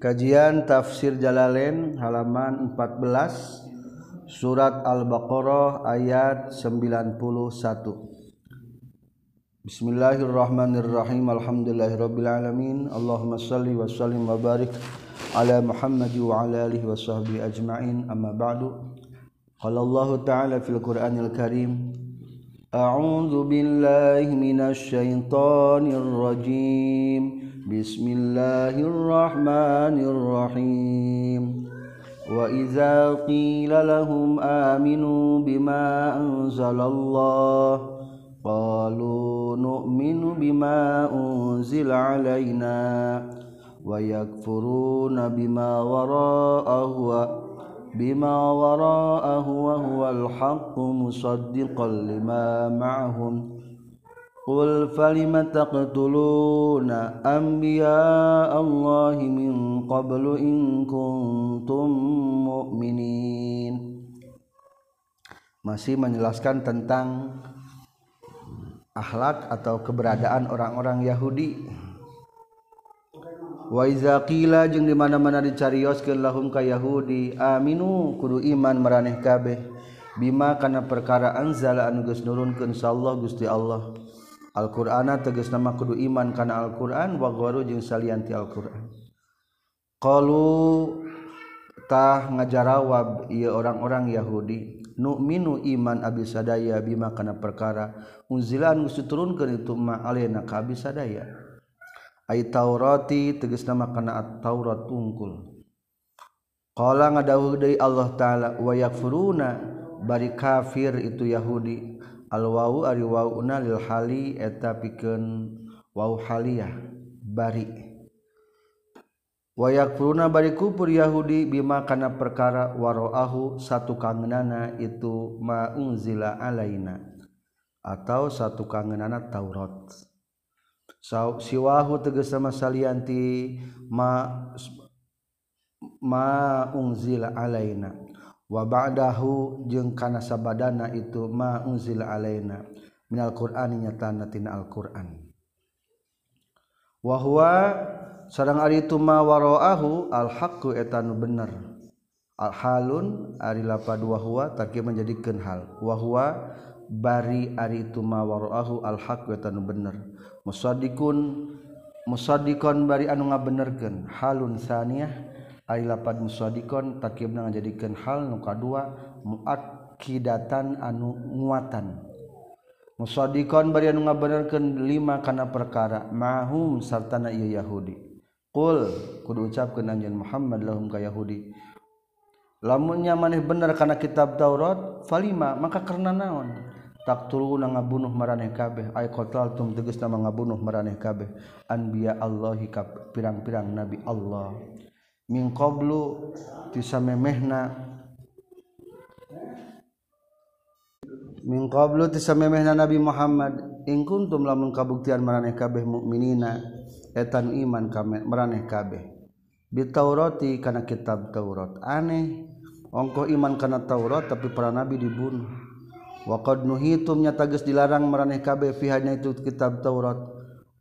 Kajian Tafsir Jalalain halaman 14 Surat Al-Baqarah ayat 91 Bismillahirrahmanirrahim. Alhamdulillahirrabbilalamin Allahumma salli wa sallim wa barik ala Muhammad wa ala alihi wa sahbihi ajma'in. Amma ba'du. Qala Allah ta'ala fil Qur'anil Karim. A'udzu billahi minasy syaithanir rajim بسم الله الرحمن الرحيم. وإذا قيل لهم آمنوا بما أنزل الله قالوا نؤمن بما أنزل علينا ويكفرون بما وراءه بما وراءه وهو الحق مصدقا لما معهم. Qul falima taqtuluna anbiya Allah min qablu in kuntum mu'minin. Masih menjelaskan tentang akhlak atau keberadaan orang-orang Yahudi. Wa iza qila jeung di mana-mana dicarioskeun lahum ka Yahudi aminu kudu iman maraneh kabeh. Bima kana perkara anzala anu geus nurunkeun sallallahu Gusti Allah Alquran teges nama kudu iman kana Alquran wagoru jeung salianti Alquran. Kalauultah ngajarawab ia orang-orang Yahudi Numinu iman Abis sadaya bima kana perkara unzilan musuh turun ke ituma alena kabis sadaya ay Taurati teges nama kana Taurat tungkul. Kalau ngadahu Allah ta'ala wayak furuna bari kafir itu Yahudi. alwau ari wauna lil hali eta pikeun wau haliyah bari. Wayak puruna bari kupur Yahudi bima kana perkara waroahu satu kangenana itu maungzila alaina atau satu kangenana Taurat. So, siwahu tegas sama salianti ma maungzila alaina. wabadahu jeung kana sabadana itu ma unzila alaina minal qur'ani nyatana tina alquran. Wa huwa sareng ari itu ma waraahu al haqqu eta nu bener. Al halun ari lapad wa huwa taki menjadikeun hal. Wa huwa bari ari itu ma waraahu al haqqu eta nu bener. Musaddiqun musaddiqan bari anu ngabenerkeun halun saniyah lapad muswadikon takib menjadikan hal nuka dua muakidatan anu muatan. Muswadikon bari anu ngabenerkeun lima kana perkara mahum sartana ieu Yahudi. Qul kudu ucapkeun anjeun Muhammad lahum ka Yahudi. Lamunnya maneh bener kana kitab Taurat falima maka karena naon? Tak turuna ngabunuh maraneh kabeh. Ay qataltum tegasna ngabunuh maraneh kabeh. Anbiya Allahi ka pirang-pirang nabi Allah min mingqoblu tisamemehna qablu tisamemehna Nabi Muhammad in kuntum lamun kabuktian maraneh kabeh mukminina etan iman kame maraneh kabeh. Bi taurati kana kitab Taurat. Aneh ongko iman kana Taurat tapi para nabi dibunuh. Wa qad nuhitum nyata geus dilarang maraneh kabeh fi itu kitab Taurat.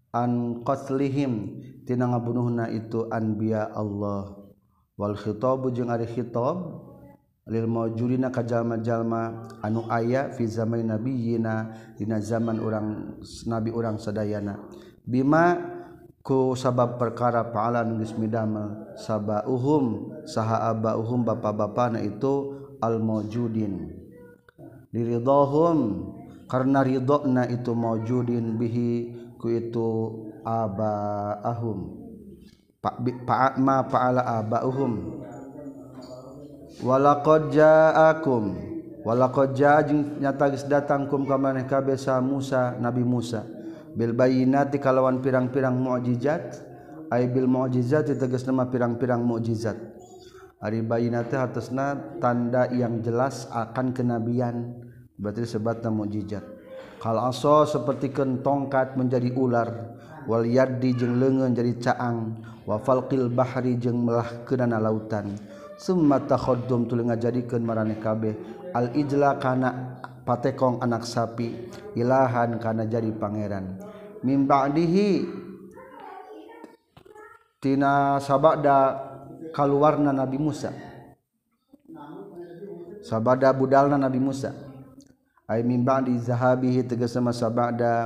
An qatlihim tina ngabunuhna itu anbiya Allah. wal khitabu jeung ari khitab lil maujudina ka jalma-jalma anu aya fi zaman nabiyina dina zaman urang nabi urang sadayana. Bima ku sabab perkara paala nu geus midamel sabauhum saha abauhum bapa-bapana itu al maujudin diridahum karena ridona itu maujudin bihi ku itu abaahum Pak ma paala abahum walaqad ja'akum. Walaqad ja'ajing nyata geus datang kum ka maneh kabeh sa Musa Nabi Musa. Bil bayyinati kalawan pirang-pirang mukjizat. Ay bil mukjizat tegas nama pirang-pirang mukjizat. Ari bayyinati hartosna tanda yang jelas akan kenabian. Berarti sebatna mukjizat. Kal aso seperti tongkat menjadi ular wal yaddi jeung leungeun jadi caang. Wafalqil Bahari jeung melah kedana lautan. Summa takhaddum tuluy ngajadikeun maraneh kabeh. Al ijla kana patekong anak sapi. Ilahan kana jadi pangeran. Mim ba'dihi tina sabada kalwarna Nabi Musa. Sabada budalna Nabi Musa. Ay min ba'di zahabihi tegas sama sabada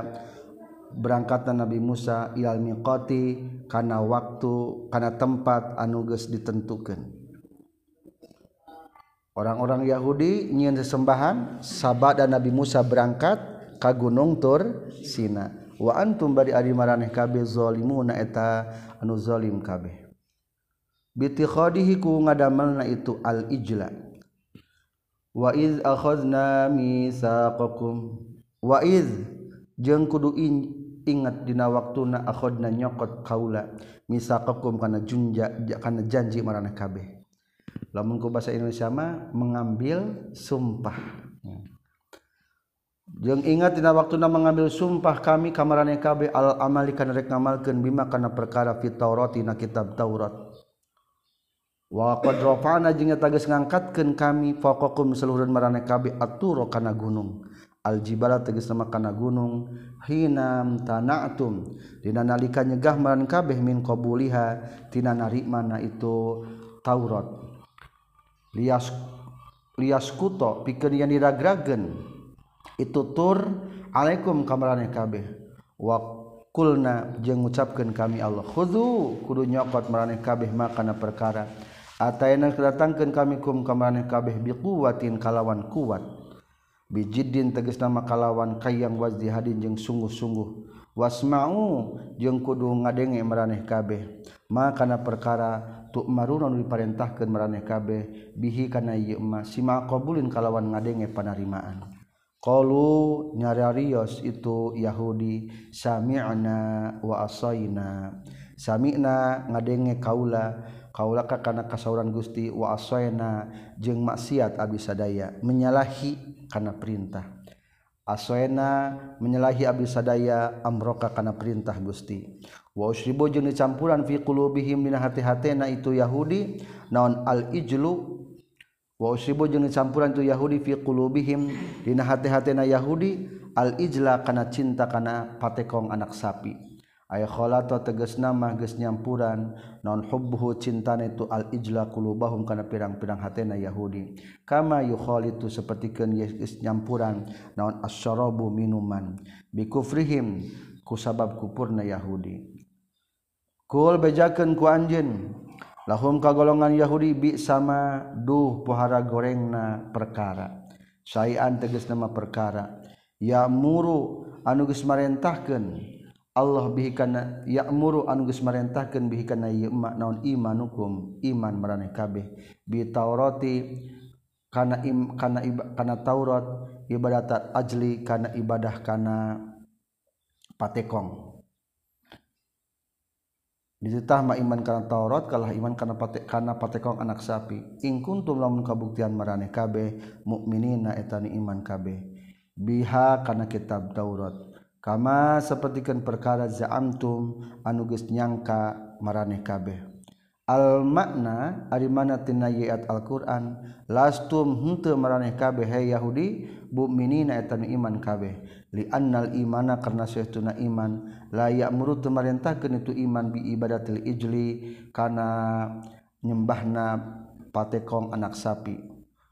berangkatan Nabi Musa ilal miqati karena waktu karena tempat anuges ditentukan orang-orang Yahudi nyiin sesembahan sabada dan Nabi Musa berangkat ka Gunung Tur Sina. Wa antum bari ari maraneh kabeh zalimuna eta anu zalim kabeh. Bitikhadihi ku ngadamelna itu al ijla wa iz akhadna mitsaqakum wa iz jeung kudu in ingat dina waktuna akhadna nyokot kaula misaqakum kana junja kana janji maraneh kabeh. Lamun ku bahasa Indonesia mah mengambil sumpah. Jeung ingat dina waktuna mengambil sumpah kami kamarane kabeh al amali kana rek ngamalkeun bima kana perkara fit Taurat na kitab Taurat. Wana ngangkatkan kami fokokum seluruh mareh kabe aturo kana gunung Aljibala teges nama kana gunung hinam tanatum dina nalika nyegah man kabeh min qabuliha tina narikmana itu Taurat. Lias lias kuto pikeun yen diragragen itu tur alaikum kamarane kabeh. Wa kulna jeung ngucapkeun kami Allah khudhu kudu nyokot marane kabeh makana perkara. Ataina kedatangkeun kami kum kamarane kabeh biquwatin kalawan kuat bijiddin teges nama kalawan kayang wazdi hadin jeung sungguh-sungguh. Wasma'u jeung kudu ngadenge maraneh kabeh. Maka kana perkara tu marun diparentahkeun maraneh kabeh bihi kana ieu ma. Sima qabulin kalawan ngadenge panarimaan. Qalu nyararios itu yahudi sami'na wa asaina sami'na ngadenge kaula kaula ka kana kasauran Gusti wa asaina jeung maksiat abis sadaya. Menyalahi kana perintah. Asena menyalahi Abis sadaya amroka kana perintah Gusti. Waribu jenis campuran qulubihim dina hati-hatna itu Yahudi naon al-ijlu. Waribu jenis campuran itu Yahudi fi qulubihim dina hati-hatna Yahudi al-ijla kana cinta kana patekong anak sapi. aya teges nama mah nyampuran. Non hubbuhu cintane tu al ijla kulubahum karena pirang-pirang hatena yahudi. Kama yahol itu seperti ken geus nyampuran. Non asyarabu minuman. Bikufrihim ku sabab kupurna yahudi. Kul bejakan ku anjin lahum ka golongan yahudi bi sama duh pohara gorengna perkara. Sayan tegas nama perkara. Ya muru anu geus marentahkeun Allah bihikana ya'muru anugus merintahkan marentahkeun bihikana ieu naun imanukum iman maraneh kabeh. Bi taurati kana im kana iba, kana taurat ibadat ajli kana ibadah kana patekong. Ditah ma iman kana taurat kalah iman kana pate kana patekong anak sapi. Ing kuntum lamun kabuktian marane kabeh mukminina etani iman kabeh. Biha kana kitab taurat. kama sepertikan perkara zaamtum anuges nyangka maraneh kabeh. Al makna ari mana tina ayat Alquran lastum henteu maraneh kabeh hey Yahudi mukminina eta iman kabeh. Li annal imana karna saestuna iman. La ya'muru tamarintahkeun itu iman bi ibadatil ijli kana nyembahna patekong anak sapi.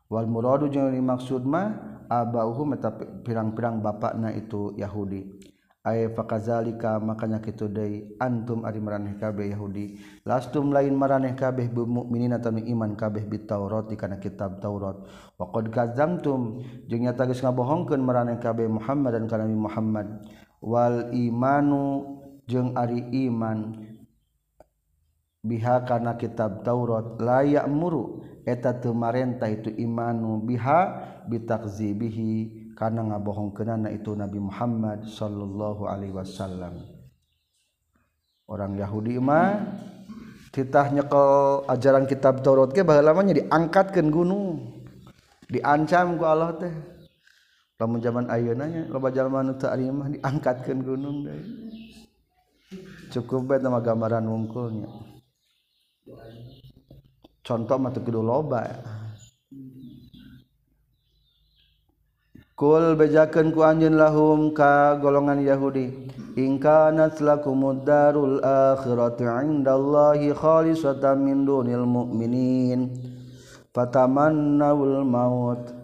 Wal muradu jeung dimaksud mah abauhum eta pirang-pirang bapakna itu Yahudi. aya fakazalika makanya kitu deui antum ari maraneh kabeh Yahudi. Lastum lain maraneh kabeh mukminin anu iman kabeh bit Taurat di kana kitab Taurat. Wa qad kazamtum jeung nyata geus ngabohongkeun maraneh kabeh Muhammad dan kana Muhammad. Wal imanu jeung ari iman biha kana kitab Taurat. Layak muru eta teu marentah itu imanu biha bitakzibihi karena ngabohong kenana itu Nabi Muhammad Shallallahu Alaihi Wasallam. Orang Yahudi mah titah nyekel ajaran kitab Taurat ke bagaimana diangkat ke gunung diancam ku Allah teh. Lamun zaman ayeunanya loba jalma nu teu ari mah diangkatkeun gunung deui. Cukup bae nama gambaran wungkulnya. Contoh mah teu kudu loba. ya. Kul bejakeun ku anjeun lahum ka golongan Yahudi. In kanat lakumud darul akhiratu indallahi khalisatan min dunil mu'minin. Fatamannawul maut.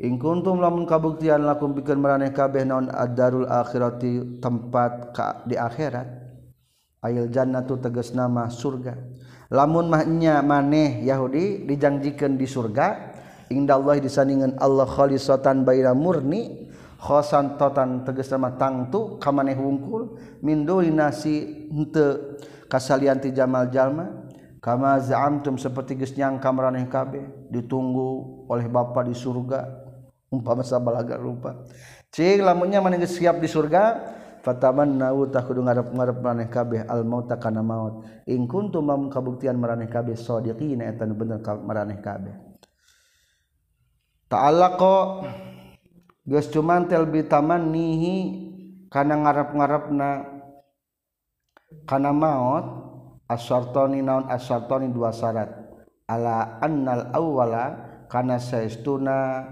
In kuntum lamun kabuktian lakum pikeun maraneh kabeh naon ad-darul akhirati tempat ka, di akhirat. Ayil jannatu tegas nama surga. Lamun mahnya maneh Yahudi dijanjikan di surga Indallah disandingan Allah khalisotan baira murni khosan totan tegas nama tangtu kamaneh wungkul min duli nasi henteu kasalian ti jamal jalma kama za'amtum seperti geus nyangka maraneh kabeh ditunggu oleh bapa di surga umpama sabalaga rupa. Cing lamunnya maneh geus siap di surga? Fatamannau tah kudu ngarep-ngarep maraneh kabeh al maut kana maut. In kuntum mam kabuktian maraneh kabeh sadiqina eta bener maraneh kabeh. ta'ala kok geus cuman tel bitaman nihi kana ngarep-ngarepna kana maot asyartoni naon asyartoni dua syarat. Ala annal awwala kana saestuna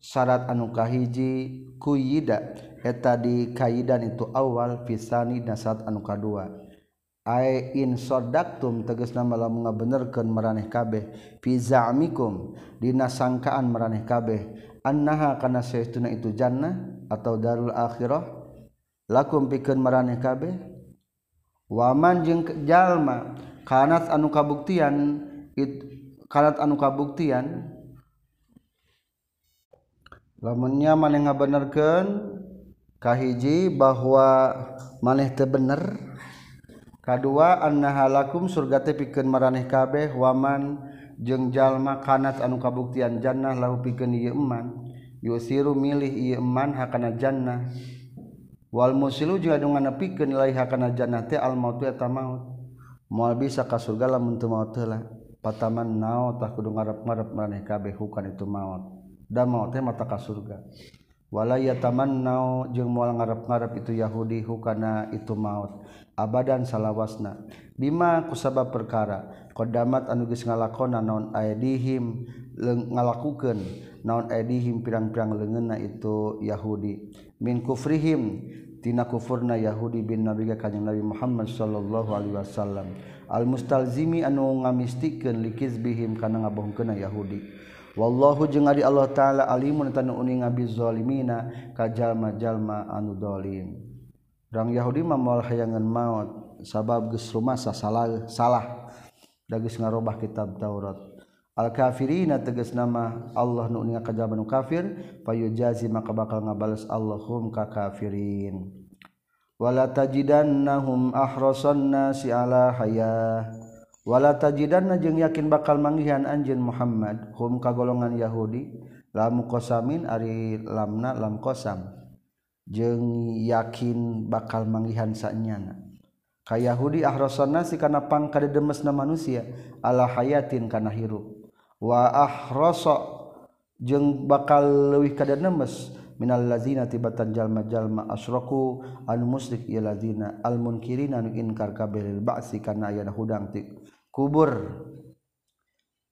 syarat anu kahiji kuyida eta di kaidan itu awal fisani dan syarat anu kadua. insodaktum teges nama lamun ngabenerkeun maraneh kabeh. Fi za'mikum dina sangkaan maraneh kabeh. Annaha kana saeutuna itu jannah atau darul akhirah? Lakum pikeun maraneh kabeh. Waman jeung jalma kanat anu kabuktian it kanat anu kabuktian lamunnya maneh ngabenerkeun kahiji bahwa maneh teu bener kedua annahalakum surga teh pikeun maraneh kabeh waman jeung jalma kanat anu kabuktian jannah lahu pikeun ieu iman yusiru milih ieu iman hakana jannah. Wal musilu juga dengan nganepikeun nilai hakana jannah teh al maut eta maut. Moal bisa ka surga lamun teu maut heula. Pataman nao tah kudu ngarep-ngarep maraneh kabeh hukan itu maut. Da maut teh mata ka surga. Wala yatamannau jeung moal ngarep-ngarep itu yahudi hukana itu maut. abadan salawasna. Bima kusabab perkara kodamat anugis ngalakona naon aidihim ngalakukan naon aidihim pirang-pirang lengena itu Yahudi. Min kufrihim tina kufurna Yahudi bin Nabi kanyang Nabi Muhammad sallallahu alaihi wasallam. Al mustalzimi anu ngamistikeun likizbihim kana ngabohongkeunna Yahudi. Wallahu jeung Allah taala alimun tanu uning abi zalimina kajalma-jalma anu dolim. Rang Yahudi mamal hayangan maut sabab ges rumahsa salah salah. Dagis ngarubah kitab Taurat. Al-kafirina tegas nama Allah nu nya kajaban kafir jazi maka bakal ngabales Allahum ka kafirin. Wala tajidannahum ahrasan nasi ala haya. Wala tajidanna jeung yakin bakal manggihan anjeun Muhammad hum ka golongan Yahudi. Lam qasamin ari lamna lam qasam jeung yakin bakal manggihan sanyana kay Yahudi nasi karena pangka demes na manusia Allah hayatin kana hirup. Waah rosok jeung bakal lewih kada nemes minal lazina tibatan jalma jalma asroku anu musrik ieu lazina al munkirin anu inkar kabelil ba'si kana ayat hudang tik kubur.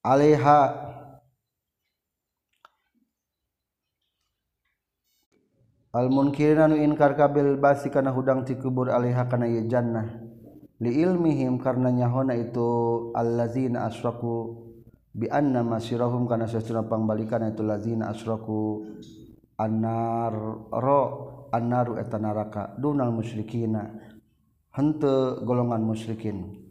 Alaiha almunkir anu inkar kabil basi kana hudang ti kubur alaiha kana ieu jannah. Li ilmihim karena nyahona itu allazina asraku bi anna masirahum kana sesuna pangbalikan itu lazina asraku annar ro annaru eta neraka dunal musyrikina. Henteu golongan musyrikin.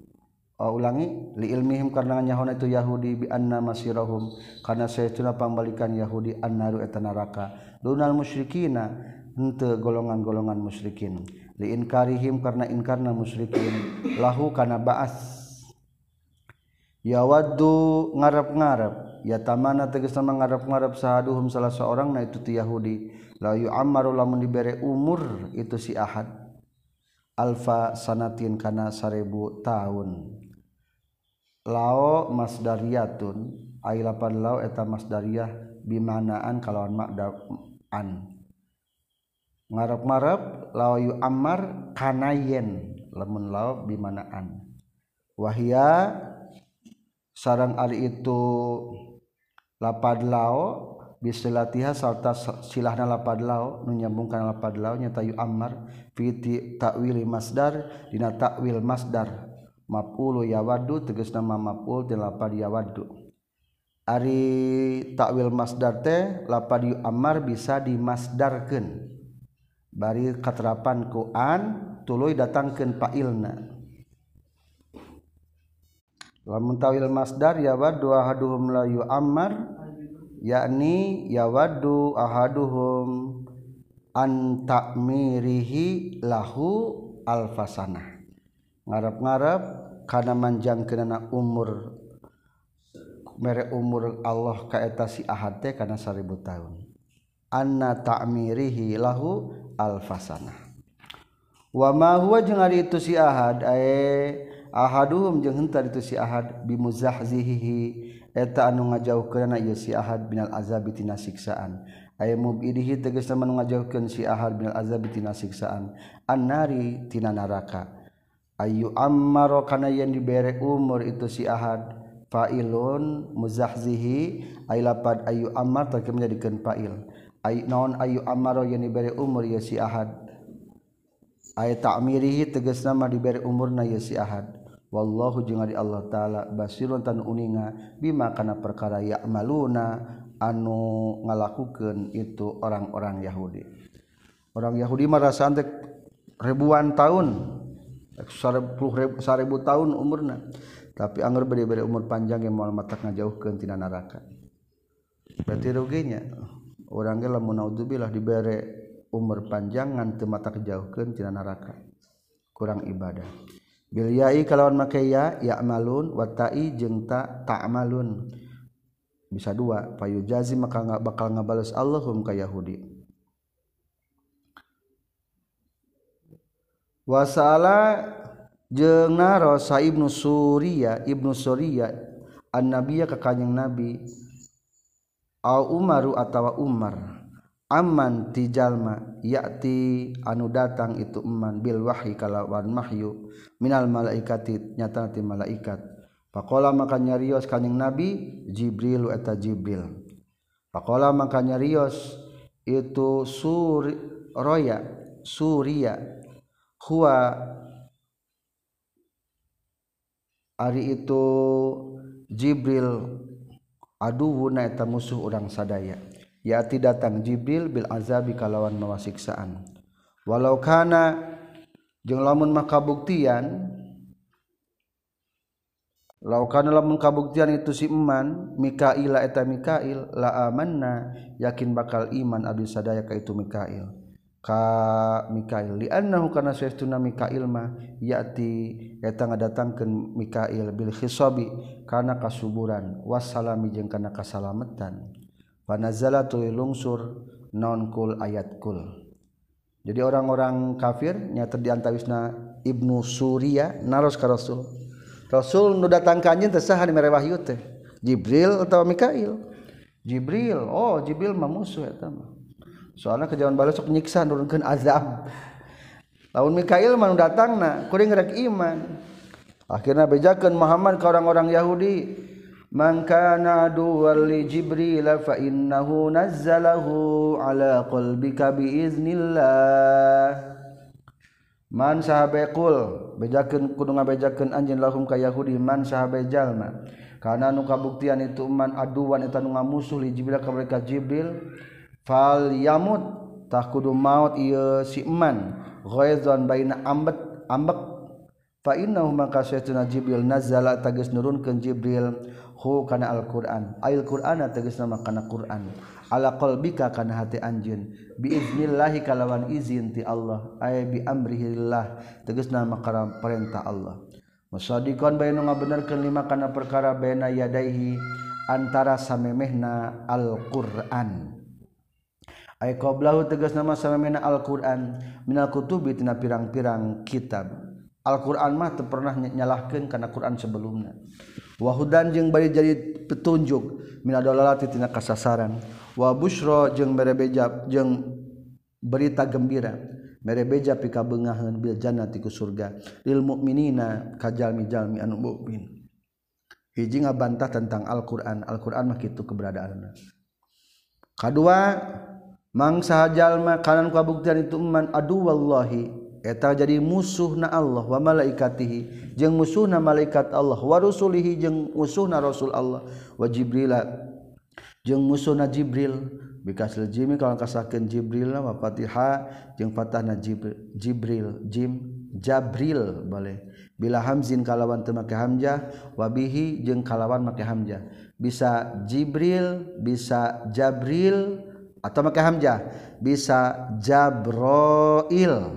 Ulangi li ilmihim karena nyahona itu Yahudi bi anna masirahum. Karena sesuna pangbalikan Yahudi annaru eta neraka. Dunal musyrikina hente golongan-golongan musyrikin. Diinkarihim karena inkarna musyrikin. Lahu kana ba'as. Ya waddu ngarep-ngarep. Ya tamana tegas nama ngarep-ngarep sahaduhum salah seorang na itu ti Yahudi. La yu'ammaru lamun dibere umur itu si ahad. Alfa sanatin kana sarebu tahun lao masdariyatun ay lapan lao eta masdariyah bimanaan kalawan makdaan ngarep-marep lao yu ammar kanayen lamun lao bimanaan wahia sarang ali itu lapad lao bisilatiha sarta silahna lapad lao menyambungkan lapad lao nyata yu ammar fi takwili masdar dina ta'wil masdar. Mapulu ya wadu tegas nama mapul di lapad ya wadu ari takwil masdar teh lapad yu amar bisa dimasdarkeun. Bari katerapan ku an tuluy datangkeun fa'ilna lamun tawil masdar ya wadu ahaduhum la yu amar yakni ya wadu ahaduhum an takmirihi lahu alfasanah. Ngarap-ngarap kana manjang kenana umur mere umur Allah kaeta si ahad teh kana seribu tahun anna ta'mirihi lahu alfasanah. Wa ma huwa jeung ari itu si ahad ae ahaduhum jeung henteu itu si ahad bimuzahzihi eta anu ngajauhkeunna ieu si ahad binal azabi tina siksaan. Aya mubidihi tegasna anu ngajauhkeun si ahad binal azabi tina siksaan. Annari tina neraka Ayu ammaro kana yen dibere umur itu si Ahad. Fa'ilun muzahzihi. Ay lapad ayu Ammar tak menjadikan fa'il. Ay naon ayu ammaro yen dibere umur ya si Ahad. Ay ta'mirihi tegas nama dibere umurna ya si Ahad. Wallahu jeung ari Allah taala basirun tan uninga bima kana perkara ya'maluna anu ngalakukeun itu orang-orang Yahudi. Orang Yahudi merasa ribuan tahun. seribu, seribu tahun umurna. Tapi anggar beri-beri umur panjang yang mau mata ngajauh ke tina neraka berarti ruginya orangnya lamun naudzubillah diberi umur panjang nganti mata kejauhkan tina neraka kurang ibadah. Bil yai kalawan make ya ya'malun wa ta'i jeung ta ta'malun. Bisa dua payu jazi maka bakal ngabales Allahum ka Yahudi. wasala jeung naros Ibnu Surya Ibnu Surya an nabiya ka kanjing nabi. Au Umaru atawa Umar. Aman ti jalma yakti anu datang itu eman bil wahyi kalawan mahyu minal malaikati nyata ti malaikat. Pakola maka nyarios kanjing nabi Jibril eta Jibril. Pakola maka nyarios itu Suria Suria huwa ari itu Jibril aduhuna eta musuh urang sadaya. Yati datang Jibril bil azabi kalawan mawa siksaan walau kana jeung lamun makabuktian Lau kana lamun kabuktian itu si iman Mikail eta Mikail la amanna yakin bakal iman abdi sadaya ka itu Mikail. Ka Mikail. Li annahu kana saestuna Mikail mah yati eta ngadatangkeun Mikail bil khisabi kana kasuburan. Wassalami jeung kana kasalametan panazala tu lungsur nonkul ayatkul jadi orang-orang kafir nyata di antawisna ibnu Surya naros ka Rasul. Rasul nu datang ka anjeun teh saha Jibril atau Mikail? Jibril. Oh Jibril mah musuh eta mah soalnya kejauhan balas sok nyiksa nurunkeun azab. Lamun Mikail mah nu datangna kuring rek iman. Akhirnya bejakeun Muhammad ke orang-orang Yahudi. Man kana aduwwan li Jibril fa innahu nazzalahu ala qalbika biiznillah Man sahabekul bejakeun kudu ngabejakeun anjeun lahum ka Yahudi man sahabe jalma. Kana nu kabuktian itu man aduwan eta nu ngamusuh li Jibril ka mereka Jibril fal yamut tak kudu maut ieu si eman. Ghaizan baina ambet ambek. Fa innahu maka sayyiduna jibril nazala tagis nurunkeun jibril hu kana alquran. Ail qur'ana tagis nama kana qur'an. Ala qalbika kana hati anjeun bi iznillahi kalawan izin ti Allah. Ay bi amrihillah. Tagis nama kana perintah Allah. Musaddiqan baina ngabenerkeun lima kana perkara baina yadaihi antara samemehna alquran. qblahu tegas nama salamina Alquran. Minal kutubi tina pirang-pirang kitab. Alquran mah teu pernah nyalahkeun kana Quran sebelumnya. Wa hudan jeung bari jadi petunjuk. Minal dalalati tina kasasaran. Wa busyra jeung berebeja jeung berita gembira. Merebeja pika beungaheun bil jannati ku surga. Lil mukminina kajalmi-jalmi anu mukmin hiji ngabantah tentang Al-Qur'an. Al-Qur'an mah kitu keberadaanna. Kedua mangsajalma kanan kabuktian itu man aduh wallahi. Eta jadi musuh na Allah wa malaikatihi. Jeung musuh na malaikat Allah wa rusulihi jeung musuh na rasul Allah wa jibril. Jeung musuh na jibril bikasil jimi kalau kasakeun jibril na wa fatiha. Jeung fatah na jibril jibril jim jabril boleh bila hamzin kalawan teu make hamzah wa bihi jeung kalawan make hamzah. Bisa jibril bisa jabril atau maka hamzah? Bisa Jabroil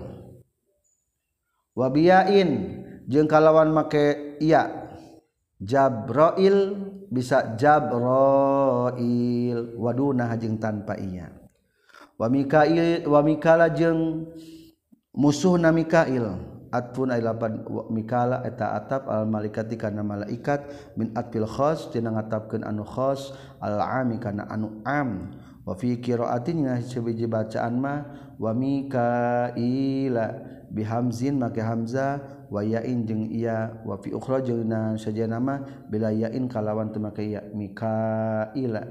wabiyain. Jeung kalawan make iya. Jabroil bisa Jabroil waduna jeung tanpa iya. Wa Mikail wa Mikala jeung musuhna Mikail. Atfun ay lapan mikala eta atap al malaikati kana malaikat min atfil khos tina ngatapkeun anu khos al ami kana anu am. wafi kiraatin sebiji bacaan mah wa mikaila bihamzin make hamzah wa yain jeung iya wa fi ukhra jeung sajana mah bila yain kalawan teu make ya mikaila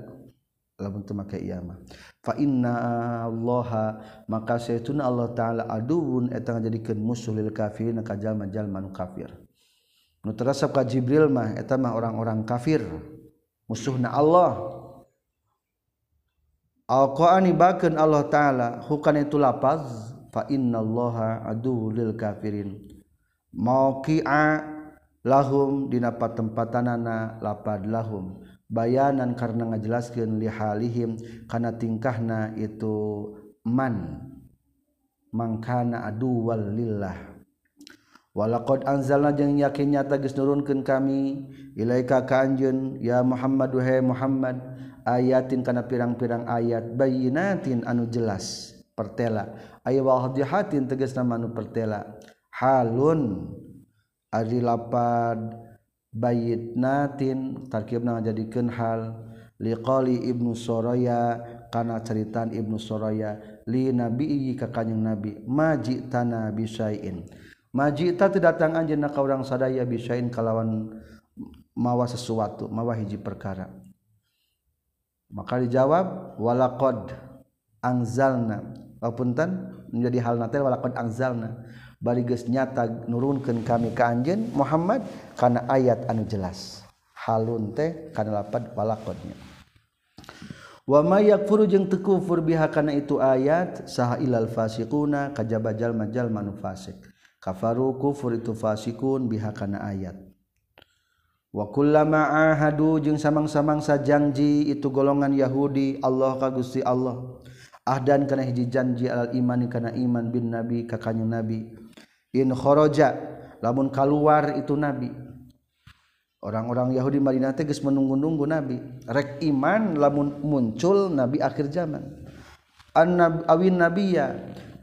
lamun teu make iya mah. Fa inna allaha maka saytuna allah taala aduun eta ngajadikeun musuh lil kafirin ka jalma-jalma nu kafir. Nu terasap ka jibril mah eta mah orang-orang kafir. Musuhna allah. Al-Qur'ani bakeun Allah taala hukan itu lapaz fa innallaha adu lil kafirin. Mauqi'a lahum dina patempatanana lapad lahum. Bayanan karena ngajelaskeun li halihim kana tingkahna itu man. Mangkana adu lillah. Walaqad anzalna jeung yakin nyata geus kami ilaika ka ya Muhammad wahai Muhammad ayatin kana pirang-pirang ayat bayinatin anu jelas. Pertela. Aya wahdihatin tegas nama anu pertela. Halun. Ari lapad bayitnatin. Tarkibna jadikeun hal. Liqali ibnu soraya. Kana ceritaan ibnu soraya. Li nabi ka kanjing nabi. Maji tana bisain maji ta datang ka urang sadaya bisain kalawan mawa sesuatu mawa hiji perkara. maka dijawab walaqad angzalna lapunten menjadi hal natal walaqad angzalna bari geus nyata nurunkeun kami ka anjeun Muhammad kana ayat anu jelas. Halun teh kana lapad walaqadnya. Wa may yakfuru jeung teu kufur biha kana itu ayat saha ilal fasiquna kajaba jalma-jalma nu fasik. Kafaru kufur itu fasikun biha kana ayat. wakullama ahadu jeung samang-samangsa janji itu golongan Yahudi Allah ka Gusti Allah. Ahdan kana hiji janji alal iman kana iman bin nabi ka kanjeng nabi. In kharaja lamun kaluar itu nabi. Orang-orang Yahudi Madinah teh geus menunggu-nunggu nabi. Rek iman lamun muncul nabi akhir zaman. An awin nabiyya.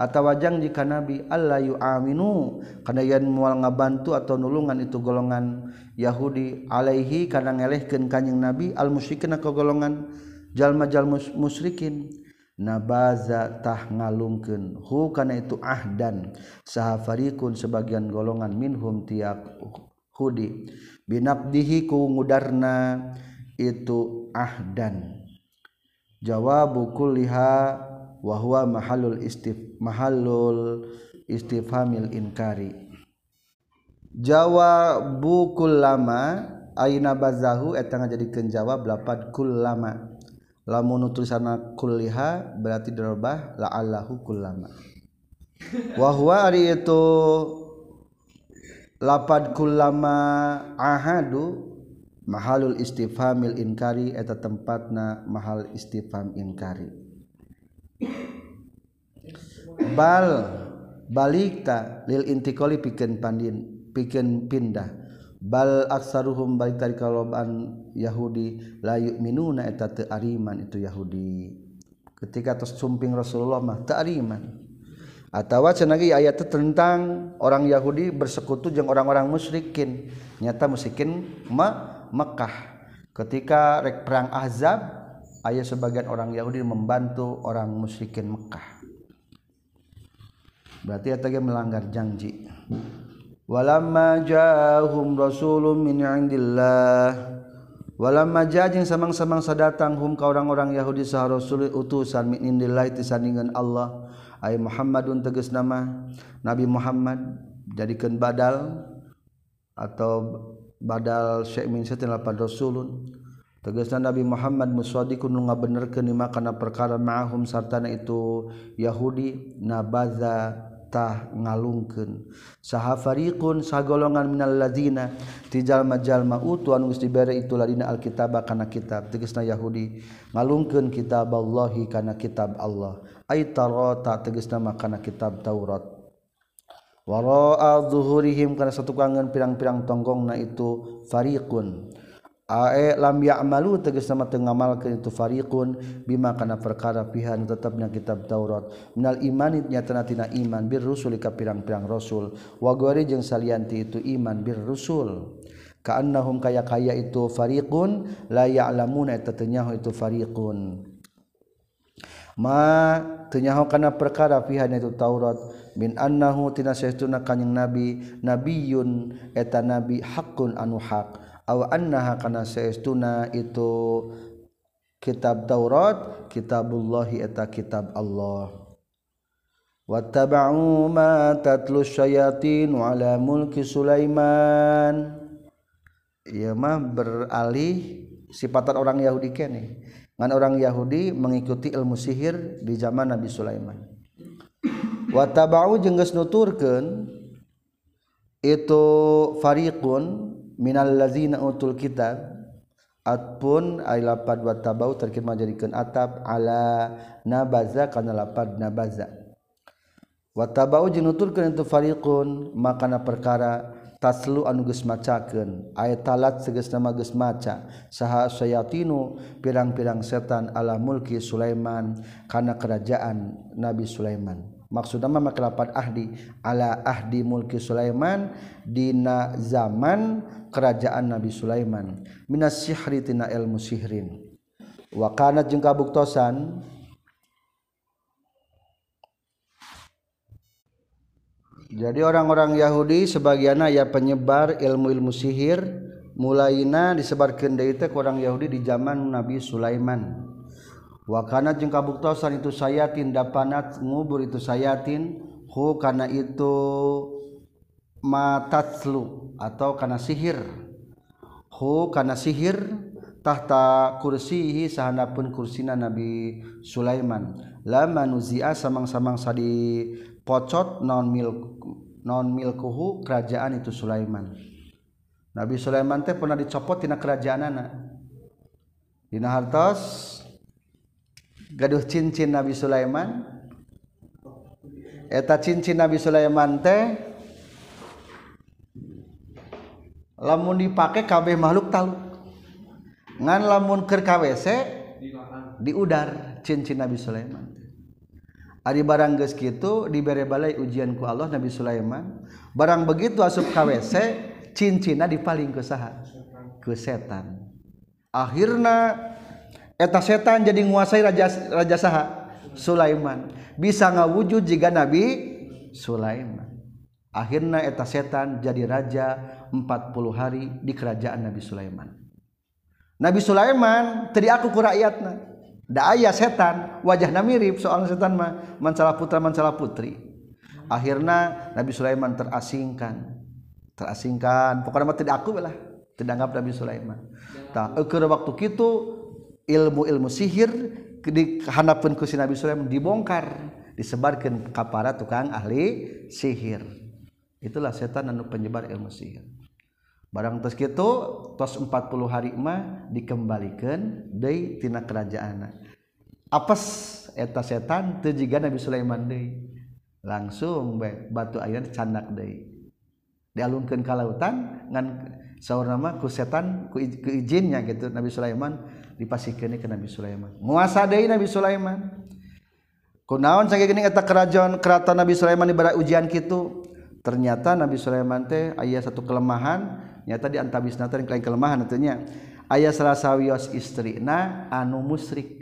Atawa wajang jika nabi Allah yu'aminu. Kana yan mual ngabantu atau nulungan itu golongan Yahudi Alaihi karena ngelehkan kanyeng nabi al musyrikin ke golongan jalma-jal musyrikin. Nabazatah ngalungken hu karena itu ahdan sahafarikun sebagian golongan minhum tiap hudi. Binabdihiku mudarna itu ahdan. Jawabu kulliha wahwa mahalul istif mahallul istifhamil inkari. Jawabu kullama aina bazahu eta ngajadikeun jawab lapad kullama lamun tulisanna kulliha berarti dirubah la'allahu kullama wa huwa ari itu lapad kullama ahadu mahalul istifhamil inkari eta tempatna mahal istifham inkari bal balikta lil intikoli pikeun pandin bikin pindah. Bal aksaruhum balik dari kalobaan Yahudi layu minuna eta ariman itu Yahudi. Ketika terus sumping Rasulullah mah ariman atau cenagi ayat itu tentang orang Yahudi bersekutu dengan orang-orang musyrikin. Nyata musyrikin ma Mekah. Ketika rek perang Ahzab ayat sebagian orang Yahudi membantu orang musyrikin Mekah berarti eta melanggar janji. Walamma ja'ahum rasulun min indillah. Walam majajing samang-samangsa datang hum ka orang-orang Yahudi sah rasul utusan min indillahi tisandingan Allah. Ay Muhammadun tegas nama Nabi Muhammad jadikan badal atau badal syekh min satin lapan rasulun. Tegasna Nabi Muhammad muswaddiqun nu ngabenerkeun ni makana perkara ma'ahum sartana itu Yahudi nabaza tah ngalungkeun. Saha fariqun sagolongan minal ladzina tijal majalma utu anu geus dibere itu ladina alkitab kana kitab. Tegasna yahudi ngalungkeun kitab Allahi kana kitab Allah. Ay tarata tegasna makana kitab Taurat. Wara zuhurihim kana satu kangen pirang-pirang tonggongna itu fariqun. Ae lam ya'malu tegas nama itu fariqun bima kana perkara pihan tetapnya kitab Taurat. Minal imani nyatana tina iman bir rusul ka pirang-pirang rasul. Wa gori jeung salianti itu iman bir rusul. Kaannahum kaya kaya itu fariqun la ya'lamuna eta itu fariqun. Ma teu kana perkara pihan itu Taurat. Min annahu tina kanjing nabi nabiyun eta nabi hakun anu hak aw annaha kana saestuna itu kitab Taurat kitabullahi eta kitab Allah. Wattaba'u ma tatlu syayatin ala mulki Sulaiman. Ieu mah beralih sifatan orang Yahudi kene. Ngan orang Yahudi mengikuti ilmu sihir di zaman Nabi Sulaiman. Wattaba'u jeung geus nuturkeun itu fariqun minal lazina utul kitab atpun ay lapad wa tabau terkirma jadikan atap ala nabaza kana lapad nabaza. Wa tabau jinuturkeun itu fariqun makana perkara taslu anu geus macakeun. Aya talat segesna mah geus maca. Saha sayatinu pirang-pirang setan ala mulki Sulaiman kana kerajaan Nabi Sulaiman. Maksud nama makelapat ahdi. Ala ahdi mulki Sulaiman dina zaman kerajaan Nabi Sulaiman. Minas sihri tina ilmu sihrin. Wa kana jeung kabuktosan jadi orang-orang Yahudi sebagianna ya penyebar ilmu-ilmu sihir mulaina disebarkeun deui teh orang Yahudi di zaman Nabi Sulaiman Wakana jeung kabuktosan itu sayatin dapanat ngubur itu sayatin hu kana itu matatslu atau kana sihir. Hu kana sihir tahta kursihi sahandapun kursina Nabi Sulaiman. Lama nuzia samang-samang sadi pocot non mil non milkuhu kerajaan itu Sulaiman. Nabi Sulaiman teh pernah dicopot tina kerajaan anak dina hartos gaduh cincin Nabi Sulaiman? Eta cincin Nabi Sulaiman teh lamun dipakai kabeh makhluk taluk. Ngan lamun keur KWC di udar cincin Nabi Sulaiman Ari barang geus kitu dibere balai ujian ku Allah Nabi Sulaiman. Barang begitu asup KWC cincinna dipaling ke saha ke setan. Akhirna setan jadi menguasai raja Raja saha Sulaiman. Bisa ngawujud jika Nabi Sulaiman. Akhirnya eta setan jadi raja 40 hari di kerajaan Nabi Sulaiman. Nabi Sulaiman tadi aku ku rakyatna. Da ayah setan wajahnya mirip soal setan mah mancala putra mancala putri. Akhirnya Nabi Sulaiman terasingkan. Terasingkan. Pokoknya mah tidak aku lah tidak anggap Nabi Sulaiman. Tak waktu itu ilmu-ilmu sihir dihanapun ku Nabi Sulaiman dibongkar disebarkan kapara tukang ahli sihir. Itulah setan anu penyebar ilmu sihir. Barang tos gitu tos 40 hari mah dikembalikan dari tina kerajaan apes eta setan teu jiga Nabi Sulaiman deui. Langsung be, batu ayan candak deui. Dialungkeun ka lautan ngan saurna mah ku setan ku, ku izinnya gitu Nabi Sulaiman dipasihkan ke Nabi Sulaiman. Muasa deui Nabi Sulaiman. Kunaon saking geuning eta kerajaan keraton Nabi Sulaiman dibara ujian kitu? Ternyata Nabi Sulaiman teh aya satu kelemahan nyata di antabisna teh lain kelemahan nantinya aya salah sawios istrina anu musrik.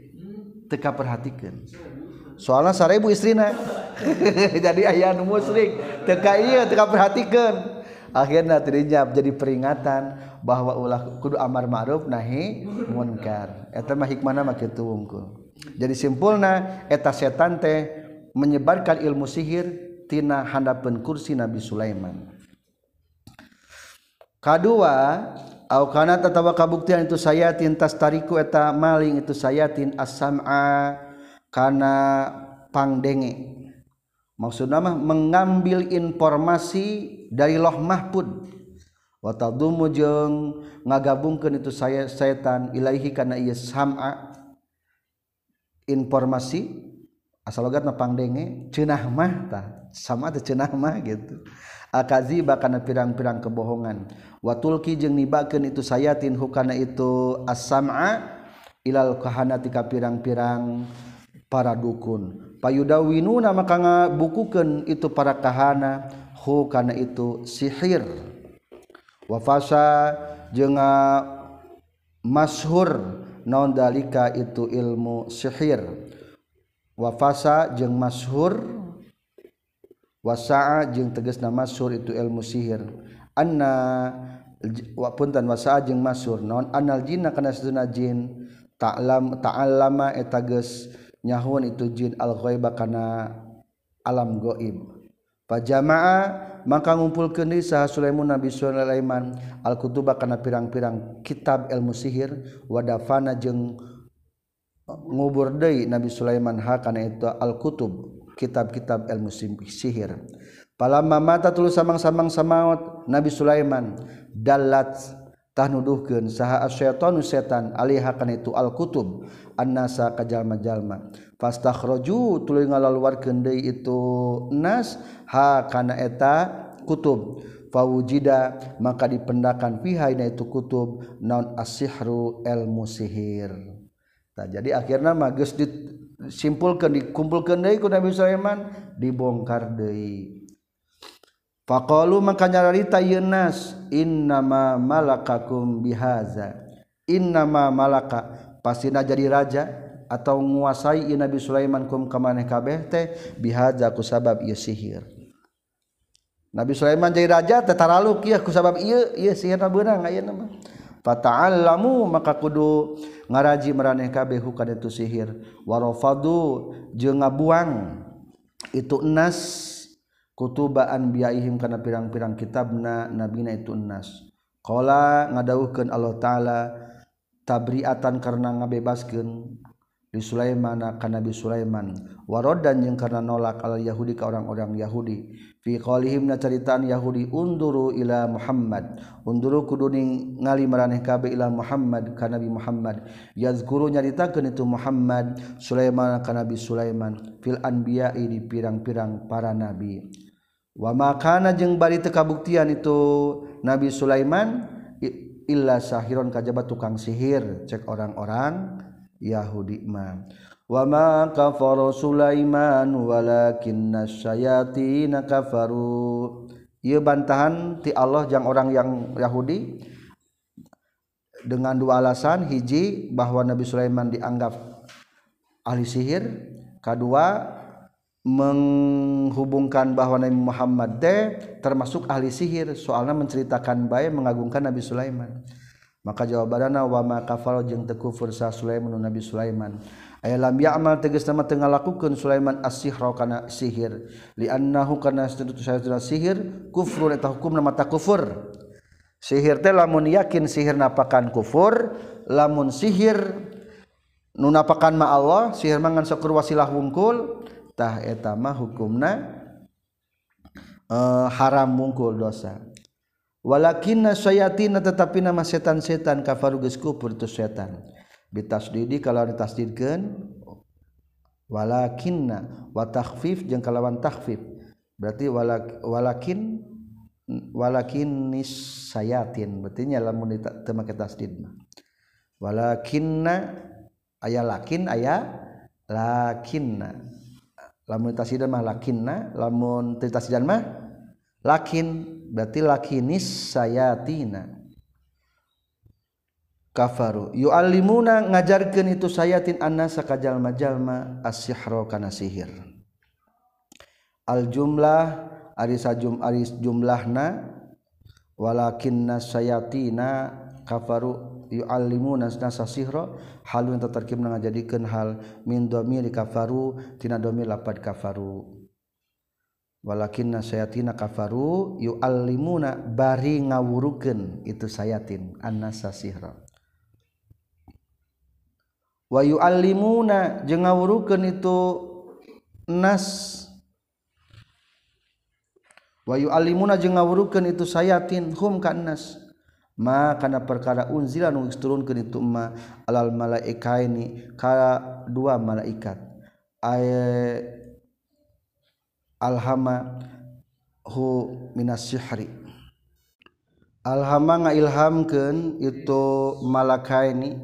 Teka perhatikan soalnya seribu istrina. Jadi ayah anu musrik. Teka iya teka perhatikan akhirnya tadinya jadi peringatan bahwa ulah kudu amar ma'ruf nahi munkar. Eta mah hikmahna mah kitu wungkul. Jadi simpulna eta setan teh menyebarkan ilmu sihir tina handapeun kursi Nabi Sulaiman. Kedua aukana tatawa kabuktian itu sayatin tas tariku eta maling itu sayatin asama as kana pangdenge. Maksudna mah mengambil informasi dari loh mahfud. Wa tadumu jeung ngagabungkeun itu saya setan ilaihi kana ieu sam'a. Informasi asal logatna pangdenge cenah mah tah sama teh cenah mah gitu. Akaziba kana pirang-pirang kebohongan. Watulki jeung nibakeun itu sayatin hukana itu as-sam'a ilal kahanati ka pirang-pirang para dukun payudawinuna maka ngabukukeun itu para kahana hu kana itu sihir. Wa fasa jeung mashur naon dalika itu ilmu sihir. Wa fasa jeung mashur wasa'a jeung tegasna mashur itu ilmu sihir. Anna wa puntan wasa'a jeung mashur naon? Anal jinna kana sajina jin ta'lam ta'allama eta geus nyahun itu jin al-ghaiba kana alam goib. Pajama'a maka ngumpulkeun deui saha Sulaiman Nabi Sulaiman al-kutuba kana pirang-pirang kitab ilmu sihir wa dafana jeung ngubur deui Nabi Sulaiman ha kana itu al-kutub kitab-kitab ilmu sihir. Palamma mata tuluy samang-samang samaot Nabi Sulaiman dallat tah nuduhkeun saha asyaiton setan alih kana itu al-kutub annasa ka jalma-jalma fastakhraju tuluy ngalaluarkeun deui itu nas ha kana eta kutub. Fawujida maka dipendakan fiha itu kutub naon asihru ilmu sihir nah, jadi akhirnya mah geus disimpulkeun dikumpulkeun deui ku Nabi Sulaiman dibongkar deui. Faqalu maka nyarita ieu nas innama malakakum bihaza. Innama malaka pastina jadi raja atau menguasai Nabi Sulaiman kum kamaneh kabeh teh bihaza ku sabab ieu sihir. Nabi Sulaiman jadi raja teh taralu kieu ku sabab ieu ieu sihirna beunang ayeuna mah. Fata'allamu maka kudu ngaraji maraneh kabeh hukana itu sihir. Warafadu jeung ngabuang itu enas kutubaan biaihim kana pirang-pirang kitabna nabina itu enas. Qala ngadawuhkeun Allah taala tabriatan karena ngabebaskan di Sulaimana ka Nabi Sulaiman. Warodan jeung karena nolak al Yahudi ka orang-orang Yahudi. Fi qalihim na caritaan Yahudi unduru ila Muhammad. Unduru kuduni ngali maraneh kabe ila Muhammad ka Nabi Muhammad. Yazkuru nyaritakeun itu Muhammad Sulaiman ka Nabi Sulaiman. Fil anbiya'i di pirang-pirang para nabi. Wa makana jeung bari teu kabuktian itu Nabi Sulaiman sahhiron kajjabat tukang sihir. Cek orang-orang Yahudi man wama kafar Sulaimanwalakinati kafaru. Ia bantahan ti Allah yang orang yang Yahudi dengan dua alasan. Hiji bahwa Nabi Sulaiman dianggap ahli sihir. Kedua menghubungkan bahwa Nabi Muhammad de termasuk ahli sihir. Soalnya menceritakan baik mengagungkan Nabi Sulaiman. Maka jawabanna wa ma kafal jeung teu kufur sa Sulaiman Nabi Sulaiman. Aya lam ya'mal tegas nama teu ngalakukeun Sulaiman as-sihra kana sihir. Li annahu kana satuna sihir kufrun eta hukumna mata kufur. Sihir teh lamun yakin sihir napakan kufur lamun sihir nu napakan ma Allah sihir mangan sakur wasilah wungkul tah etama hukumna eh, haram mungkul dosa. Walakinna sayatina tetapi nama setan-setan kafaru geus kufur tu setan. Bitasdidi kalau ditasdidkeun walakinna wa takhfif jeung kalawan takhfif. Berarti walak, walakin walakin nis sayatin berarti nya lamun teu make tasdid walakinna aya lakin aya lakinna. lamun tasidan mah lakinna lamun tasidan mah lakin berarti lakinis sayatina. Kafaru yu'allimuna ngajarkeun itu sayatin annasa kajalma jalma as-sihra kana sihir. Al jumlah ari sajum ari jumlahna walakinna sayatina kafaru yu'allimu nasa sihra yang tertarkib ngajadikeun hal min dhamir kafaru tina dhamir lapad kafaru. Walakin sayatina kafaru yu'allimuna bari ngawurukeun itu sayatin annasa sihra. Wa yu'allimuna jeung ngawurukeun itu nas. Wa yu'allimuna jeung ngawurukeun itu sayatin hum ka nas makana perkara unzila nu turun ke itu ma alal malaika ini kala dua malaikat. Ay alhama hu minas sihri alhama ngailhamkeun itu malaka ini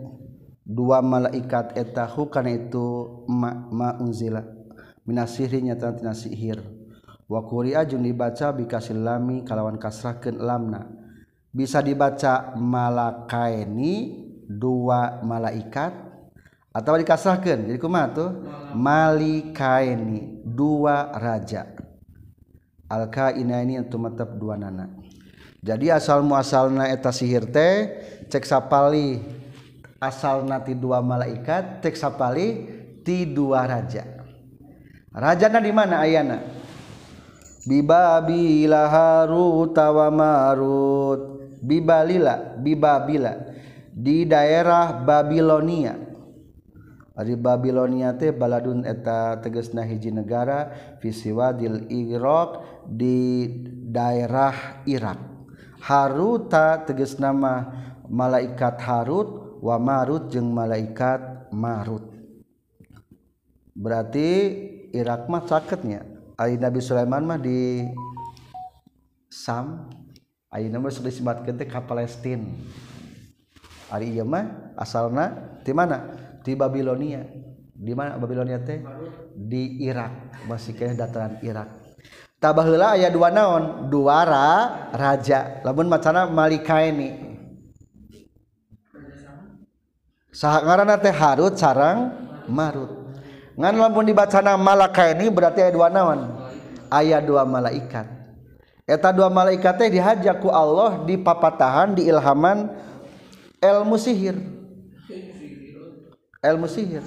dua malaikat eta hu kana itu ma, ma unzila. Minas sihri nyata tina sihir. Wa quri'a jeung dibaca bikasil lami kalawan kasrahkeun lamna. Bisa dibaca malakaini dua malaikat atau dikasahkan jadi kumaha tuh. Malikaini dua raja. Al ini untuk tetap dua nana. Jadi asal muasalna eta sihir teh cek sapali asal nanti dua malaikat cek sapali ti dua raja. Rajana di mana ayana? Bibabila harut tawa marut bibalila bibabila. Di daerah Babilonia. Ari Babilonia teh baladun eta tegesna hiji negara fisiwadil Irak di daerah Irak. Haruta teges nama malaikat Harut wa Marut jeung malaikat Marut. Berarti Irak mah sakitnya Ali Nabi Sulaiman mah di Sam. Palestine asalnya di mana? Di Babilonia. Di mana Babilonia teh? Di Irak. Masih kayak dataran Irak. Tabahlah aya dua naon? Duara raja. Lamun macana Malika ini sah teh Harut sarang marut. Ngan lamun dibacana Malaka ini berarti aya dua naon? Ayat dua malaikat eta dua malaikat teh dihajaku Allah di papatahan di ilhaman ilmu sihir. Ilmu sihir.